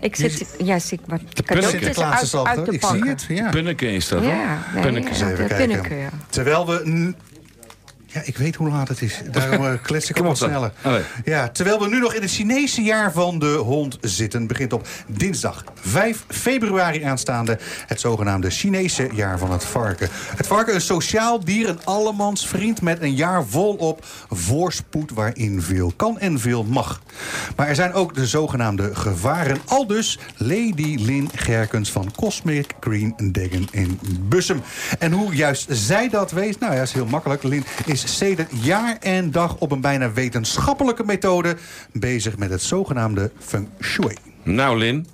Ik zit, ja, zit wat cadeautjes Sinterklaas is uit, Ik zie het, ja. Punneke is dat, hoor. Ja, nee, Punneke. ja, even de kijken. Punneke, ja. Terwijl we... Ja, ik weet hoe laat het is. Daarom eh, klets ik wat sneller. Ja, terwijl we nu nog in het Chinese jaar van de hond zitten... begint op dinsdag 5 februari aanstaande... het zogenaamde Chinese jaar van het varken. Het varken een sociaal dier, een allemans vriend... met een jaar volop voorspoed waarin veel kan en veel mag. Maar er zijn ook de zogenaamde gevaren. Aldus Lady Lynn Gerkens van Cosmic Green Degen in Bussum. En hoe juist zij dat weet, nou ja, is heel makkelijk. Lynn is sedert jaar en dag op een bijna wetenschappelijke methode... bezig met het zogenaamde Feng Shui. Nou, Lin,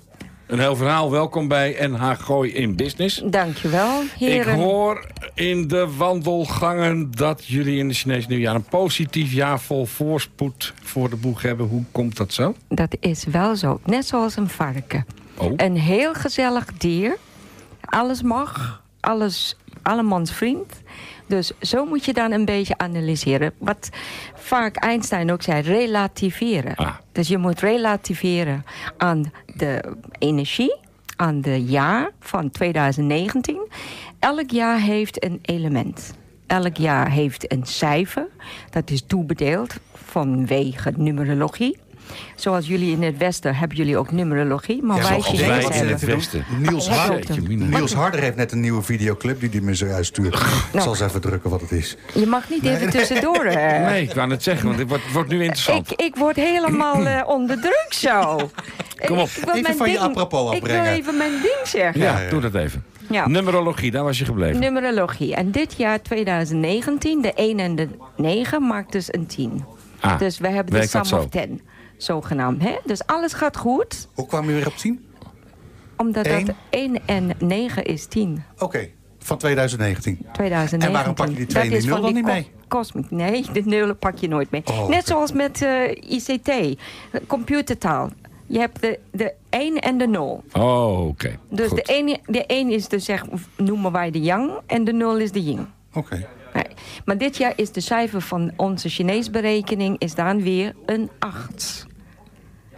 een heel verhaal. Welkom bij NH Gooi in Business. Dankjewel, Ik heren. hoor in de wandelgangen dat jullie in de Chinese nieuwjaar... een positief jaar vol voorspoed voor de boeg hebben. Hoe komt dat zo? Dat is wel zo. Net zoals een varken. Oh. Een heel gezellig dier. Alles mag. Alles allemans vriend. Dus zo moet je dan een beetje analyseren. Wat vaak Einstein ook zei, relativeren. Ah. Dus je moet relativeren aan de energie, aan de jaar van 2019. Elk jaar heeft een element. Elk jaar heeft een cijfer. Dat is toebedeeld vanwege numerologie. Zoals jullie in het Westen hebben jullie ook numerologie. Maar wij Chinezen in het Westen. Niels, Harder heeft net een nieuwe videoclip die hij me zo uitstuurt. Ik zal eens even drukken wat het is. Je mag niet even tussendoor. hè. Nee, ik wou het zeggen, want dit wordt, wordt nu interessant. Ik, ik word helemaal eh, onder druk zo. Kom op. Ik wil Even mijn van je ding- apropos Ik wil afbrengen. even mijn ding zeggen. Ja, doe dat even. Ja. Numerologie, daar was je gebleven. Numerologie. En dit jaar 2019, de 1 en de 9 maakt dus een 10. Ah, dus we hebben de sum of 10, zogenaamd. Hè? Dus alles gaat goed, Hoe kwam je weer op 10? omdat Eén? dat 1 en 9 is 10. Oké. Van 2019. 2019. En waarom pak je die twee Dat en is die nul van dan niet mee? Cosmic. Nee, de nullen pak je nooit mee. Oh, Net zoals met eh, ICT, computertaal. Je hebt de, de 1 en de 0. Oh, oké. Dus Goed. de 1 de één is de, zeg, noemen wij de yang en de 0 is de yin. Oké. Nee. Maar dit jaar is de cijfer van onze Chinees berekening is dan weer een 8.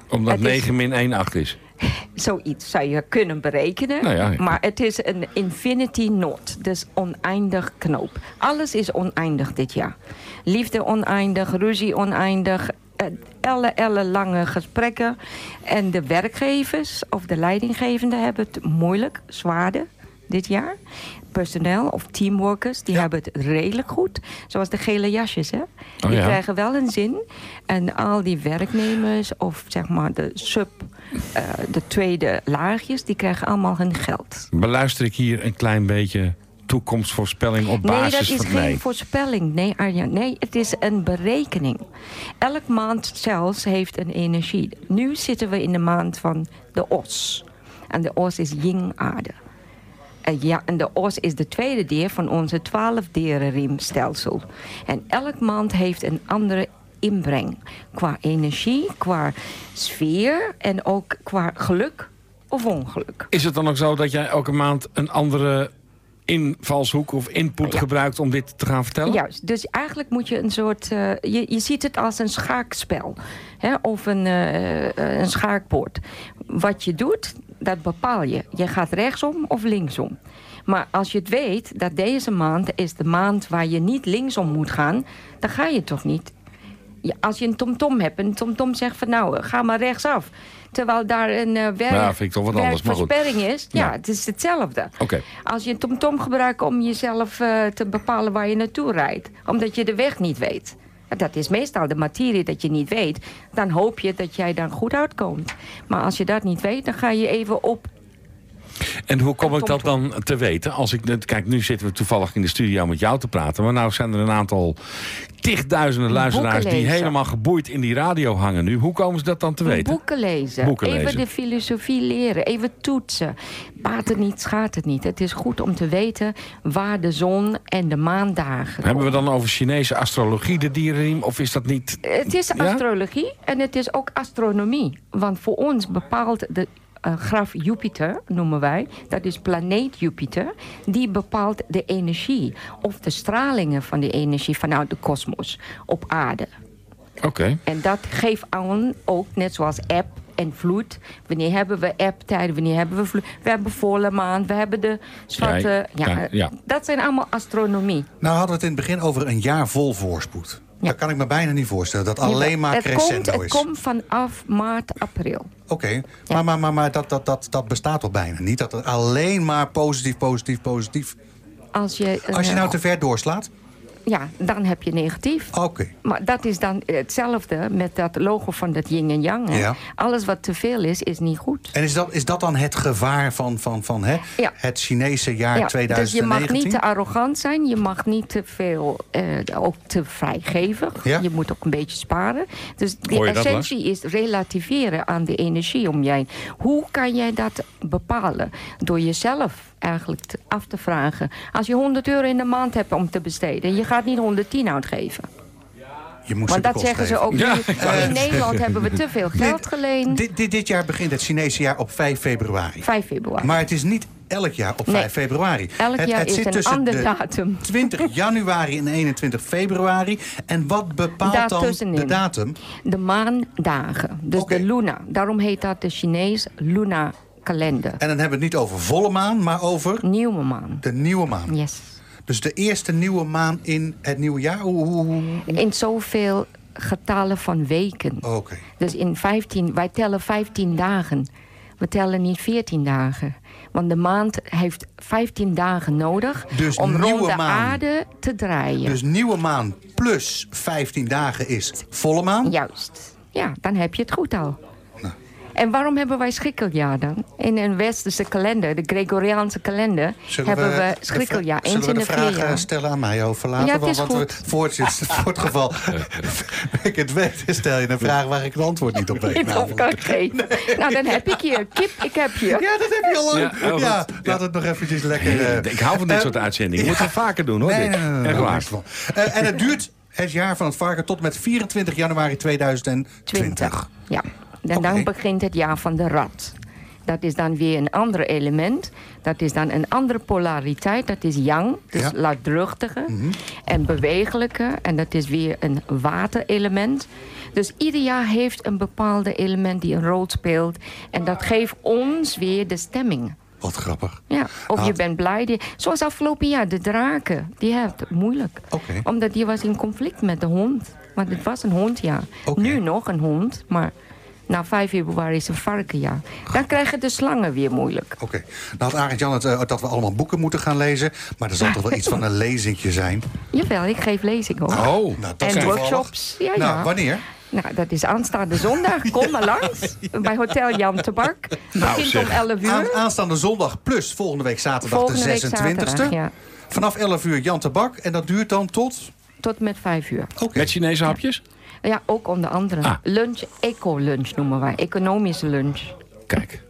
Omdat het is- 9 min 1 8 is. Zoiets zou je kunnen berekenen. Nou ja, ja. Maar het is een infinity knot. Dus oneindig knoop. Alles is oneindig dit jaar. Liefde oneindig, ruzie oneindig. eh, Elle, elle lange gesprekken. En de werkgevers of de leidinggevenden hebben het moeilijk, zwaarder dit jaar. Personeel of teamworkers, die hebben het redelijk goed. Zoals de gele jasjes, hè? die ja. krijgen wel een zin. En al die werknemers of zeg maar de sub, eh, de tweede laagjes, die krijgen allemaal hun geld. Beluister ik hier een klein beetje toekomstvoorspelling op Nee, basis dat is van... geen voorspelling. Nee, Arjan. Nee, het is een berekening. Elk maand zelfs heeft een energie. Nu zitten we in de maand van de os. En de os is yin-aarde. En, ja, en de os is de tweede deel van onze twaalfderenriemstelsel. En elk maand heeft een andere inbreng. Qua energie, qua sfeer en ook qua geluk of ongeluk. Is het dan ook zo dat jij elke maand een andere invalshoek of input Ja. gebruikt om dit te gaan vertellen? Juist, dus eigenlijk moet je een soort... eh, je, je ziet het als een schaakspel. Hè? Of een, eh, eh, een schaakbord. Wat je doet, dat bepaal je. Je gaat rechtsom of linksom. Maar als je het weet dat deze maand is de maand waar je niet linksom moet gaan... dan ga je toch niet. Als je een tomtom hebt en een tomtom zegt van nou, ga maar rechtsaf. Terwijl daar een eh werk, Ja, vind ik toch wat anders, maar goed. is. Ja, Ja. het is hetzelfde. Als je een tomtom gebruikt om jezelf eh, te bepalen waar je naartoe rijdt. Omdat je de weg niet weet. Dat is meestal de materie dat je niet weet. Dan hoop je dat jij dan goed uitkomt. Maar als je dat niet weet, dan ga je even op. En hoe kom ik dat dan te weten? Als ik, kijk, nu zitten we toevallig in de studio met jou te praten. Maar nou zijn er een aantal tigduizenden luisteraars... die helemaal geboeid in die radio hangen nu. Hoe komen ze dat dan te weten? Boeken lezen. Boeken even lezen. de filosofie leren. Even toetsen. Baat het niet, schaadt het niet. Het is goed om te weten waar de zon en de maandagen Hebben we dan over Chinese astrologie de dierenriem? Of is dat niet... Het is Ja? astrologie en het is ook astronomie. Want voor ons bepaalt de eh, graf Jupiter, noemen wij, dat is planeet Jupiter, die bepaalt de energie of de stralingen van de energie vanuit de kosmos op aarde. Oké. En dat geeft aan ook, net zoals eb en vloed. Wanneer hebben we ebtijden, wanneer hebben we vloed? We hebben volle maan, we hebben de zwarte... Ja, Ja, ja, ja. Dat zijn allemaal astronomie. Nou hadden we het in het begin over een jaar vol voorspoed. Ja. Dat kan ik me bijna niet voorstellen. Dat alleen maar het crescendo komt, is. Het komt vanaf maart, april. Oké, maar, maar, maar, maar dat, dat, dat, dat bestaat toch bijna niet? Dat het alleen maar positief, positief, positief... Als je, Als je eh, nou te ver doorslaat? Ja, dan heb je negatief. Oké. Maar dat is dan hetzelfde met dat logo van dat yin en yang. Hè? Ja. Alles wat te veel is, is niet goed. En is dat, is dat dan het gevaar van, van, van hè? Ja. het Chinese jaar Ja, dus je 2019? mag niet te arrogant zijn. Je mag niet te veel, eh, ook te vrijgevig. Ja. Je moet ook een beetje sparen. Dus de essentie is relativeren aan de energie om jij. Hoe kan jij dat bepalen? Door jezelf eigenlijk te- af te vragen. Als je 100 euro in de maand hebt om te besteden... je gaat niet 110 uitgeven. Je moet Want dat de zeggen ze ook Ja, nu. In Nederland hebben we te veel geld geleend. Dit, dit, dit jaar begint het Chinese jaar op 5 februari. 5 februari. Maar het is niet elk jaar op 5 Nee. februari. Elk het, jaar het is zit een tussen ander de datum. 20 januari en 21 februari. En wat bepaalt dan de datum? De maandagen. Dus de luna. Daarom heet dat de Chinees luna kalender. En dan hebben we het niet over volle maan, maar over Nieuwe maan. de nieuwe maan. Yes. Dus de eerste nieuwe maan in het nieuwe jaar? Hoe- hoe- hoe- In zoveel getallen van weken. Oké. Dus in 15, wij tellen 15 dagen. We tellen niet 14 dagen. Want de maand heeft 15 dagen nodig Dus om rond de maan. aarde te draaien. Dus nieuwe maan plus 15 dagen is volle maan. Juist. Ja, dan heb je het goed al. En waarom hebben wij schrikkeljaar dan? In een westerse kalender, de Gregoriaanse kalender, Zullen hebben we, schrikkeljaar. zullen Eens we in de de vraag jaar. stellen aan mij over later? Ja, het is want want we, goed. voor, het, voor het geval ik het weet, stel je een vraag waar ik het antwoord niet op weet. Niet op kan geven. Nou, dan heb ik je. Kip, ik heb je. Ja, dat heb je al lang. Ja, oh, Ja, laat het nog eventjes lekker... eh, Ik hou van dit eh, soort uitzendingen. Moeten we vaker doen, hoor. Nee, dit. nee, nee, nee, Echt nee. Eh, en het duurt het jaar van het varken tot met 24 januari 2020. 20. Ja. En dan begint het jaar van de rat. Dat is dan weer een ander element. Dat is dan een andere polariteit. Dat is yang, dus Ja. luidruchtige. En bewegelijke. En dat is weer een waterelement. Dus ieder jaar heeft een bepaalde element die een rol speelt. En dat geeft ons weer de stemming. Wat grappig. Ja, of je bent blij. Die, zoals afgelopen jaar, de draken. Die hebben het moeilijk. Omdat die was in conflict met de hond. Want het was een hond, ja. Oké. Nu nog een hond, maar na 5 februari is een varkenjaar. Dan krijgen de slangen weer moeilijk. Oké. Nou had Arend Jan het eh, dat we allemaal boeken moeten gaan lezen. Maar er zal toch wel iets van een lezingje zijn? Jawel, ik geef lezingen hoor. Oh, Nou, dat en workshops. Ja, Nou, ja. wanneer? Nou, dat is aanstaande zondag. Kom maar langs. Bij Hotel Jan Tabak. Nou, Begint zeg. om 11 uur. Aan, aanstaande zondag plus volgende week zaterdag Volgende de week 26e. zaterdag, ja. Vanaf 11 uur Jan Tabak. En dat duurt dan tot... Tot met 5 uur. Oké. Met Chinese hapjes? Ja, ook onder andere. Ah. Lunch, eco-lunch noemen wij. Economische lunch. Kijk.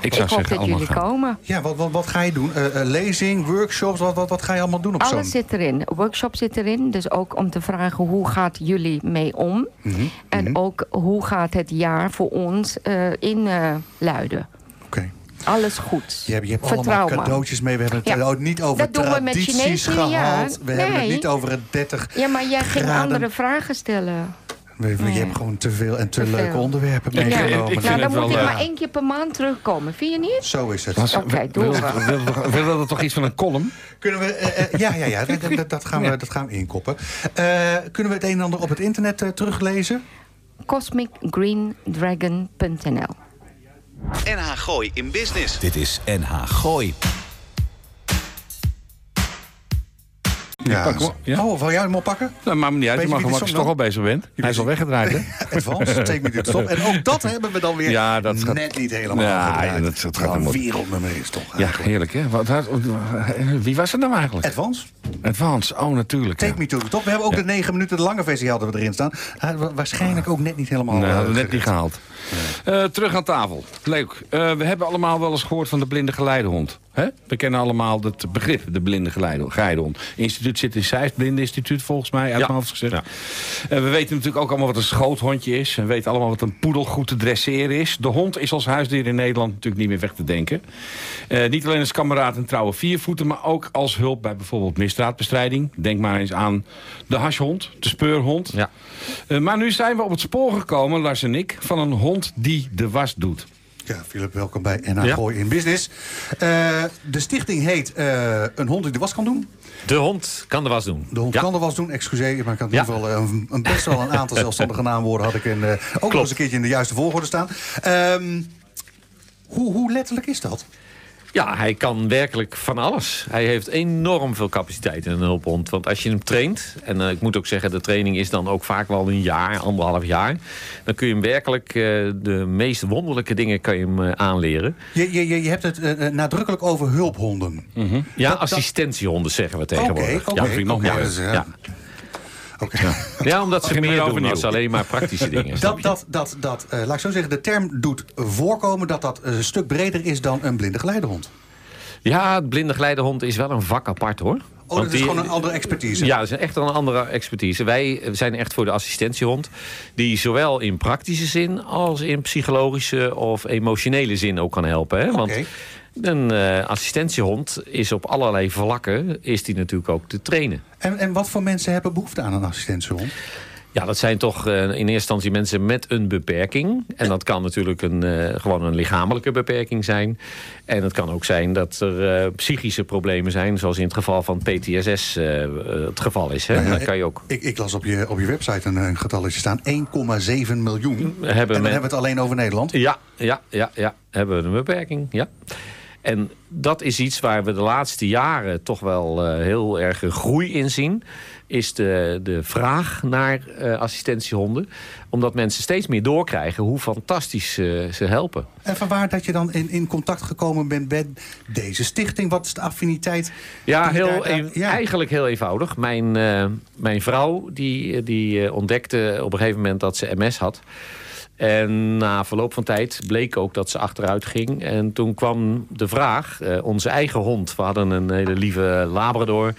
Ik Ik, zou hoop zeggen, dat allemaal jullie gaan. komen. Ja, wat, wat, wat ga je doen? Eh, eh, lezing, workshops, wat, wat, wat ga je allemaal doen op zo'n... Alles zit erin. Workshop zit erin. Dus ook om te vragen hoe gaat jullie mee om. Mhm, En ook hoe gaat het jaar voor ons eh in eh, Luiden. Oké. Alles goed. Je hebt, je hebt allemaal cadeautjes mee. We hebben het Ja. niet over Dat doen we met tradities gehad. jaar. We hebben het niet over het 30 Ja, maar jij ging andere vragen stellen. We- we- Je Nee. hebt gewoon te veel en te, Te veel. leuke onderwerpen Ja, meegenomen. ik- ik vind nou, het dan wel, moet ik eh, maar één keer per maand terugkomen. Vind je niet? Zo is het. Oké, wil- doe wil- maar. wil- wil- Willen we toch iets van een column? Kunnen we, eh, eh, ja, ja, ja, dat, dat, dat gaan we, dat gaan we inkoppen. Eh, kunnen we het een en ander op het internet teruglezen? CosmicGreenDragon.nl NH Gooi in Business. Dit is NH Gooi. Ja. pak hem op, ja. Oh, wil jij hem oppakken? Nou, maakt me niet uit. Je mag hem als je toch al bezig bent. Hij is al weggedraaid, hè? Advance, take me to the top. En ook dat hebben we dan weer Ja, dat gaat- net niet helemaal Ja, gedraaid. ja, dat- dat gaat een wereldnummer is toch Ja, heerlijk, hè? Wat, wat- wie was het nou eigenlijk? Advance, Advance, oh, natuurlijk. take ja. me to the top. We hebben ook de negen minuten de lange versie hadden we erin staan. Waarschijnlijk ook net niet helemaal... Nee, eh, hadden we net niet gehaald. Eh, terug aan tafel. Leuk. Eh, we hebben allemaal wel eens gehoord van de blinde geleidehond. Hè? We kennen allemaal het begrip, de blinde geleide- geleidehond. instituut zit in Zeist, blinde instituut volgens mij, uit Ja. mijn hoofd gezegd. Eh, we weten natuurlijk ook allemaal wat een schoothondje is. En we weten allemaal wat een poedel goed te dresseren is. De hond is als huisdier in Nederland natuurlijk niet meer weg te denken. Eh, niet alleen als kameraad en trouwe viervoeten... maar ook als hulp bij bijvoorbeeld misdaadbestrijding. Denk maar eens aan de hashhond, de speurhond. Ja. Eh, maar nu zijn we op het spoor gekomen, Lars en ik... van een hond die de was doet. Ja, Philip, welkom bij NH Ja. Gooi in Business. Eh, de stichting heet eh, Een hond die de was kan doen. De hond kan de was doen. De hond Ja. kan de was doen, excuseer. Maar ik had in Ja. ieder geval een, een best wel een aantal zelfstandige naamwoorden... had ik in, eh, ook nog eens een keertje in de juiste volgorde staan. Ehm, hoe, hoe letterlijk is dat? Ja, hij kan werkelijk van alles. Hij heeft enorm veel capaciteit in een hulphond. Want als je hem traint, en eh, ik moet ook zeggen... de training is dan ook vaak wel een jaar, anderhalf jaar... dan kun je hem werkelijk eh, de meest wonderlijke dingen kan je hem eh, aanleren. Je, je, je hebt het nadrukkelijk over hulphonden. Ja, dat- assistentiehonden zeggen we Oké, tegenwoordig. oké. Ja, vind ik nog dus, ja. Ja. Oké. ja, omdat ze meer doen als alleen maar praktische dingen. Dat, dat, dat, dat eh, laat ik zo zeggen, de term doet voorkomen... dat dat een stuk breder is dan een blinde geleidehond. Ja, het blinde geleidehond is wel een vak apart hoor. Oh, Want dat is die- gewoon een andere expertise. Ja, dat is echt een andere expertise. Wij zijn echt voor de assistentiehond. Die zowel in praktische zin als in psychologische of emotionele zin ook kan helpen. Hè? Want Oké. Een eh, assistentiehond is op allerlei vlakken is die natuurlijk ook te trainen. En, en wat voor mensen hebben behoefte aan een assistentiehond? Ja, dat zijn toch eh, in eerste instantie mensen met een beperking. En dat kan natuurlijk een, eh, gewoon een lichamelijke beperking zijn. En het kan ook zijn dat er psychische problemen zijn... zoals in het geval van PTSS het geval is. Hè? Ja, Dan kan je ook... Ik, ik las op je, op je website een, een getalletje staan. 1,7 miljoen. en dan Hebben hebben we het alleen over Nederland. Ja, ja, ja, ja. Hebben we een beperking, ja. En dat is iets waar we de laatste jaren toch wel eh, heel erg een groei in zien. Is de, de vraag naar eh, assistentiehonden. Omdat mensen steeds meer doorkrijgen hoe fantastisch eh, ze helpen. En vanwaar dat je dan in, in contact gekomen bent met deze stichting? Wat is de affiniteit? Ja, heel daar- een- ja. eigenlijk heel eenvoudig. Mijn, mijn vrouw die, die ontdekte op een gegeven moment dat ze MS had. En na verloop van tijd bleek ook dat ze achteruit ging. En toen kwam de vraag, eh, onze eigen hond... we hadden een hele lieve Labrador...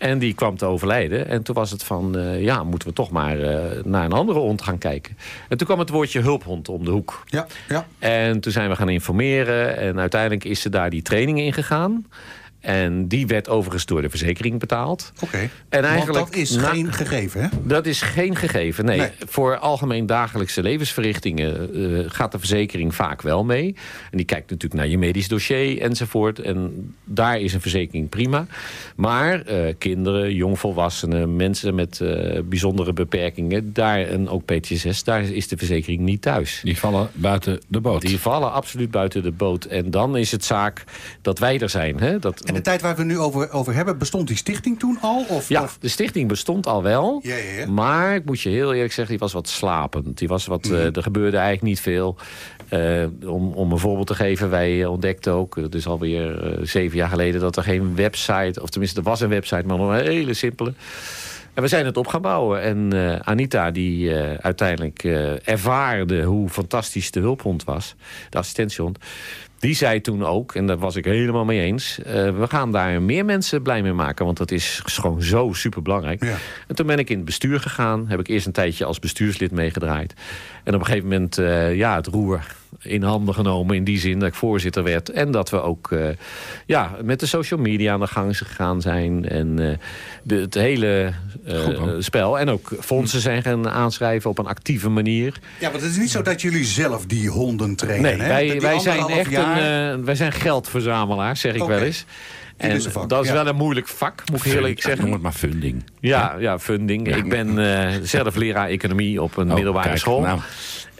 En die kwam te overlijden. En toen was het van, eh, ja, moeten we toch maar eh, naar een andere hond gaan kijken. En toen kwam het woordje hulphond om de hoek. Ja, ja. En toen zijn we gaan informeren. En uiteindelijk is ze daar die training in gegaan. En die werd overigens door de verzekering betaald. Oké. En eigenlijk Want dat is na- geen gegeven, hè? Dat is geen gegeven, nee. Nee. Voor algemeen dagelijkse levensverrichtingen eh, gaat de verzekering vaak wel mee. En die kijkt natuurlijk naar je medisch dossier enzovoort. En daar is een verzekering prima. Maar eh, kinderen, jongvolwassenen, mensen met eh, bijzondere beperkingen... daar en ook PTSS, daar is de verzekering niet thuis. Die vallen buiten de boot. Die vallen absoluut buiten de boot. En dan is het zaak dat wij er zijn. Hè? Dat, En de tijd waar we nu over, over hebben, bestond die stichting toen al? Of, ja, of- de stichting bestond al wel. Ja, ja, ja. Maar ik moet je heel eerlijk zeggen, die was wat slapend. Die was wat, Mhm. eh, er gebeurde eigenlijk niet veel. Eh, om, om een voorbeeld te geven, wij ontdekten ook... dat is alweer eh, zeven jaar geleden... dat er geen website, of tenminste er was een website... maar nog een hele simpele... En we zijn het op gaan bouwen. En Anita, die uiteindelijk ervaarde hoe fantastisch de hulphond was, de assistentiehond, die zei toen ook, en daar was ik helemaal mee eens, eh, we gaan daar meer mensen blij mee maken, want dat is gewoon zo super belangrijk. Ja. En toen ben ik in het bestuur gegaan, heb ik eerst een tijdje als bestuurslid meegedraaid. En op een gegeven moment eh, ja, het roer in handen genomen in die zin dat ik voorzitter werd. En dat we ook eh, ja, met de social media aan de gang gegaan zijn. En eh, de, het hele eh, spel. En ook fondsen zijn gaan aanschrijven op een actieve manier. Ja, want het is niet zo dat jullie zelf die honden trainen. Nee, hè? wij, wij zijn echt jaar- een, wij zijn geldverzamelaars, zeg ik wel eens. En dat is ja. wel een moeilijk vak, moet ik eerlijk zeggen. Noem het maar funding. Ja, ja funding. Ik ben eh, zelf leraar economie op een Oh, middelbare kijk, school. nou.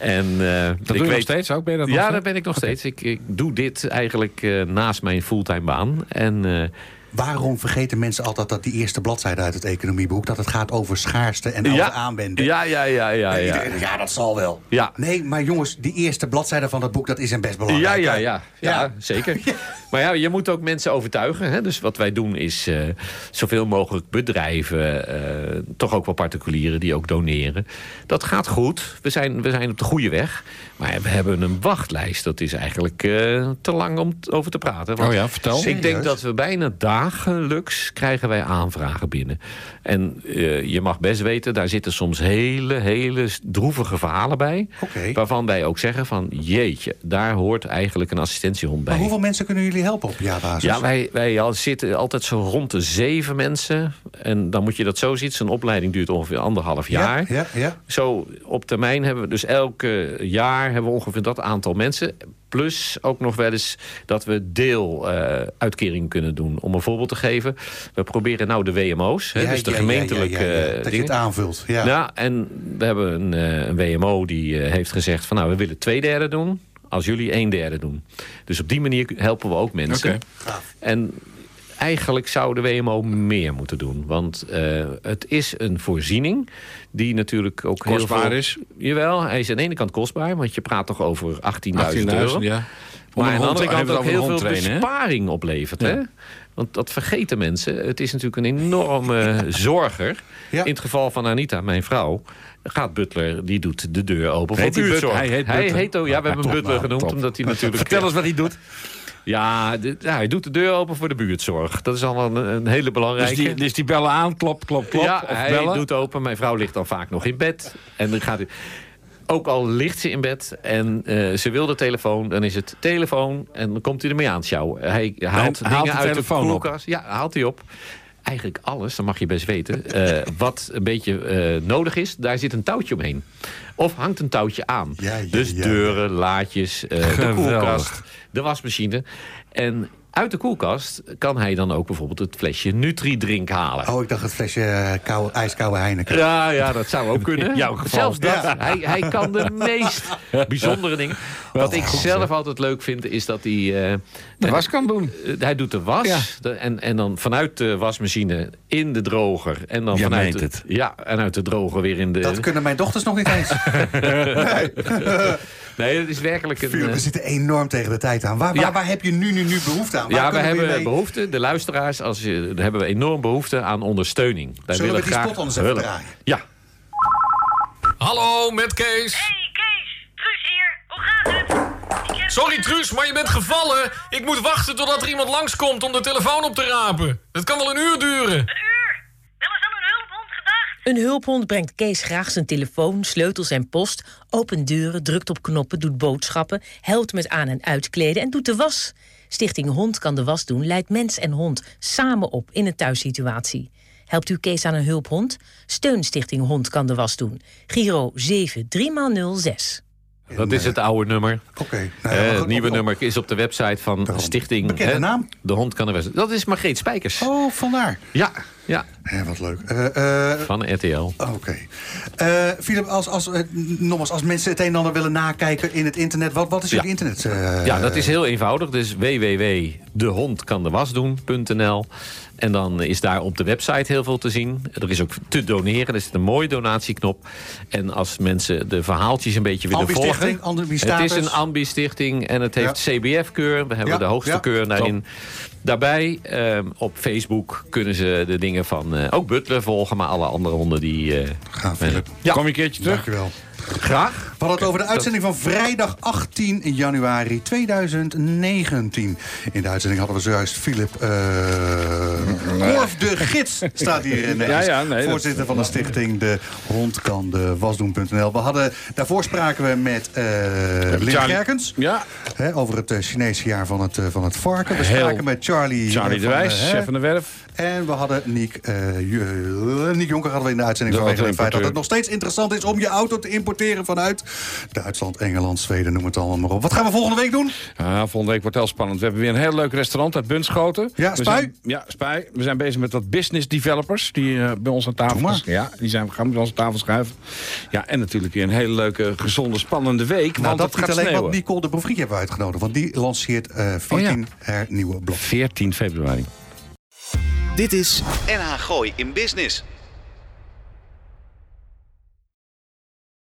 En, eh, Dat ik doe je nog steeds ook? Ben je dat Ja, dat ben ik nog steeds. Ik, ik doe dit eigenlijk eh, naast mijn fulltime baan. En eh, Waarom vergeten mensen altijd dat die eerste bladzijde uit het economieboek... dat het gaat over schaarste en ja, over aanwenden? ja, ja, ja, ja, ja. iedereen ja, dat zal wel. Ja. Nee, maar jongens, die eerste bladzijde van dat boek... dat is een best Ja, belangrijk. ja, hè? ja, ja, zeker. Maar ja, je moet ook mensen overtuigen. Hè? Dus wat wij doen is eh, zoveel mogelijk bedrijven, eh, toch ook wel particulieren die ook doneren. Dat gaat goed. We zijn, we zijn op de goede weg. Maar we hebben een wachtlijst. Dat is eigenlijk eh, te lang om over te praten. Want Oh ja, vertel. Ik denk dat we bijna dagelijks krijgen wij aanvragen binnen. En eh, je mag best weten, daar zitten soms hele, hele droevige verhalen bij. Waarvan wij ook zeggen van, jeetje, daar hoort eigenlijk een assistentiehond bij. Maar hoeveel mensen kunnen jullie helpen op jaarbasis? Ja, wij, wij al zitten altijd zo rond de zeven mensen. En dan moet je dat zo zien. Zo'n opleiding duurt ongeveer anderhalf jaar. Ja, ja, ja. Zo op termijn hebben we dus elke jaar hebben we ongeveer dat aantal mensen. Plus ook nog wel eens dat we deeluitkering kunnen doen. Om een voorbeeld te geven. We proberen nou de WMO's. Hè, Ja, dus de ja, gemeentelijke ja, ja, ja. eh, Dat je dingen. het aanvult. Ja. Ja, en we hebben een, eh, een WMO die eh, heeft gezegd van nou, we willen twee derde doen als jullie een derde doen. Dus op die manier helpen we ook mensen. Oké. En eigenlijk zou de WMO meer moeten doen. Want eh, het is een voorziening die natuurlijk ook Kostbaar heel veel... is. Jawel, hij is aan de ene kant kostbaar, want je praat toch over 18.000 euro. 18.000, ja. Maar aan de andere hij kant ook heel veel trainen, besparing oplevert. Ja. Hè? Want dat vergeten mensen. Het is natuurlijk een enorme zorger. Ja. In het geval van Anita, mijn vrouw... gaat Butler, die doet de deur open Heet voor die buurtzorg. Butler? Hij heet ook, ja, we hebben hem Butler genoemd, top. omdat hij natuurlijk... Vertel eens wat hij doet. Ja, ja, hij doet de deur open voor de buurtzorg. Dat is al een, een hele Dus belangrijke. die, dus die bellen aan, klop, klop, klop. ja, of hij bellen. doet open. Mijn vrouw ligt dan vaak nog in bed. En dan gaat hij... Ook al ligt ze in bed en eh, ze wil de telefoon, dan is het telefoon en dan komt hij ermee aan sjouwen. Hij haalt haalt dingen de uit de telefoon op. koelkast. Ja, haalt hij op. Eigenlijk alles, dat mag je best weten. eh, wat een beetje eh, nodig is, daar zit een touwtje omheen. Of hangt een touwtje aan. Ja, ja, dus ja, deuren, laadjes, eh, de koelkast, de wasmachine. En uit de koelkast kan hij dan ook bijvoorbeeld het flesje Nutri-drink halen. Oh, ik dacht het flesje eh, koude, ijskoude Heineken. Ja, ja, dat zou ook kunnen. jouw geval. Zelfs dat. Ja. Hij, hij kan de meest bijzondere dingen. Wat ik zelf altijd leuk vind, is dat hij... eh, De was kan doen. eh, hij doet de was. Ja. de- en, en dan vanuit de wasmachine in de droger. En dan Je vanuit meent de, het. Ja, en uit de droger weer in de... Dat kunnen mijn dochters nog niet eens. Nee, het is werkelijk een... Philip, eh, we zitten enorm tegen de tijd aan. Waar, waar, Ja. waar heb je nu, nu, nu behoefte aan? Waar ja, we hebben mee- behoefte, de luisteraars, als je, daar hebben we enorm behoefte aan ondersteuning. Wij Zullen we willen die graag, spot anders even willen- draaien? Ja, Hallo, met Kees. Hey Kees, Truus hier. Hoe gaat het? Heb... Sorry Truus, maar je bent gevallen. Ik moet wachten totdat er iemand langskomt om de telefoon op te rapen. Dat kan wel een uur duren. Een uur. Wel eens aan een hulphond gedacht? Een hulphond brengt Kees graag zijn telefoon, sleutels en post, opent deuren, drukt op knoppen, doet boodschappen, helpt met aan- en uitkleden en doet de was. Stichting Hond kan de was doen leidt mens en hond samen op in een thuissituatie. Helpt u Kees aan een hulphond? Steun Stichting Hond kan de was doen. Giro 7306. dat is het oude nummer. Oké. nou ja, Eh, het nieuwe op- op- nummer is op de website van Daarom. Stichting... Bekende hè, naam? De hond kan de was. Dat is Margreet Spijkers. Oh, vandaar. Ja, ja, wat leuk. Eh, eh, van RTL. Oké. Eh, Philip, als, als, eh, nogmaals, als mensen het een en ander willen nakijken in het internet, wat, wat is Ja. internet? eh, Ja, dat is heel eenvoudig. Dus www.dehondkandewasdoen.nl En dan is daar op de website heel veel te zien. Er is ook te doneren. Er zit een mooie donatieknop. En als mensen de verhaaltjes een beetje willen volgen... Het is een Ambi-stichting en het heeft CBF-keur. We hebben Ja, de hoogste ja. keur daarin. Daarbij, ehm, op Facebook kunnen ze de dingen van... eh, ook Butler volgen, maar alle andere honden die... eh, Ga, Philip. Ja. Kom je een keertje terug? Dankjewel. Graag. We hadden het over de uitzending van vrijdag 18 januari 2019. In de uitzending hadden we zojuist Philip uh, Korf de Gids staat hier in Ja, ja, nee, dat- Voorzitter van de stichting De Hond kan de wasdoen.nl. We hadden, daarvoor spraken we met uh, Lin Charlie- Gerkens. Ja, Hè, over het eh, Chinese jaar van het, eh, van het varken. We Heel- spraken met Charlie, Charlie eh, de Wijs, eh, chef van de werf. en we hadden Niek, eh, Niek Jonker hadden we in de uitzending vanwege het feit dat het nog steeds interessant is om je auto te importeren vanuit Duitsland, Engeland, Zweden, noem het allemaal maar op. Wat gaan we volgende week doen? Ja, volgende week wordt heel spannend. We hebben weer een heel leuk restaurant uit Bunschoten. Ja, Spui? zijn- ja, Spui. We zijn bezig met wat business developers die eh, bij ons aan tafel maar. Ja, die zijn, gaan bij ons aan tafel schuiven. Ja, en natuurlijk weer een hele leuke, gezonde, spannende week. Nou, want dat gaat alleen, sneeuwen. want Nicole de Bouvrie hebben we uitgenodigd. Want die lanceert eh 14 haar nieuwe blog. 14 februari. Dit is NH Gooi in Business.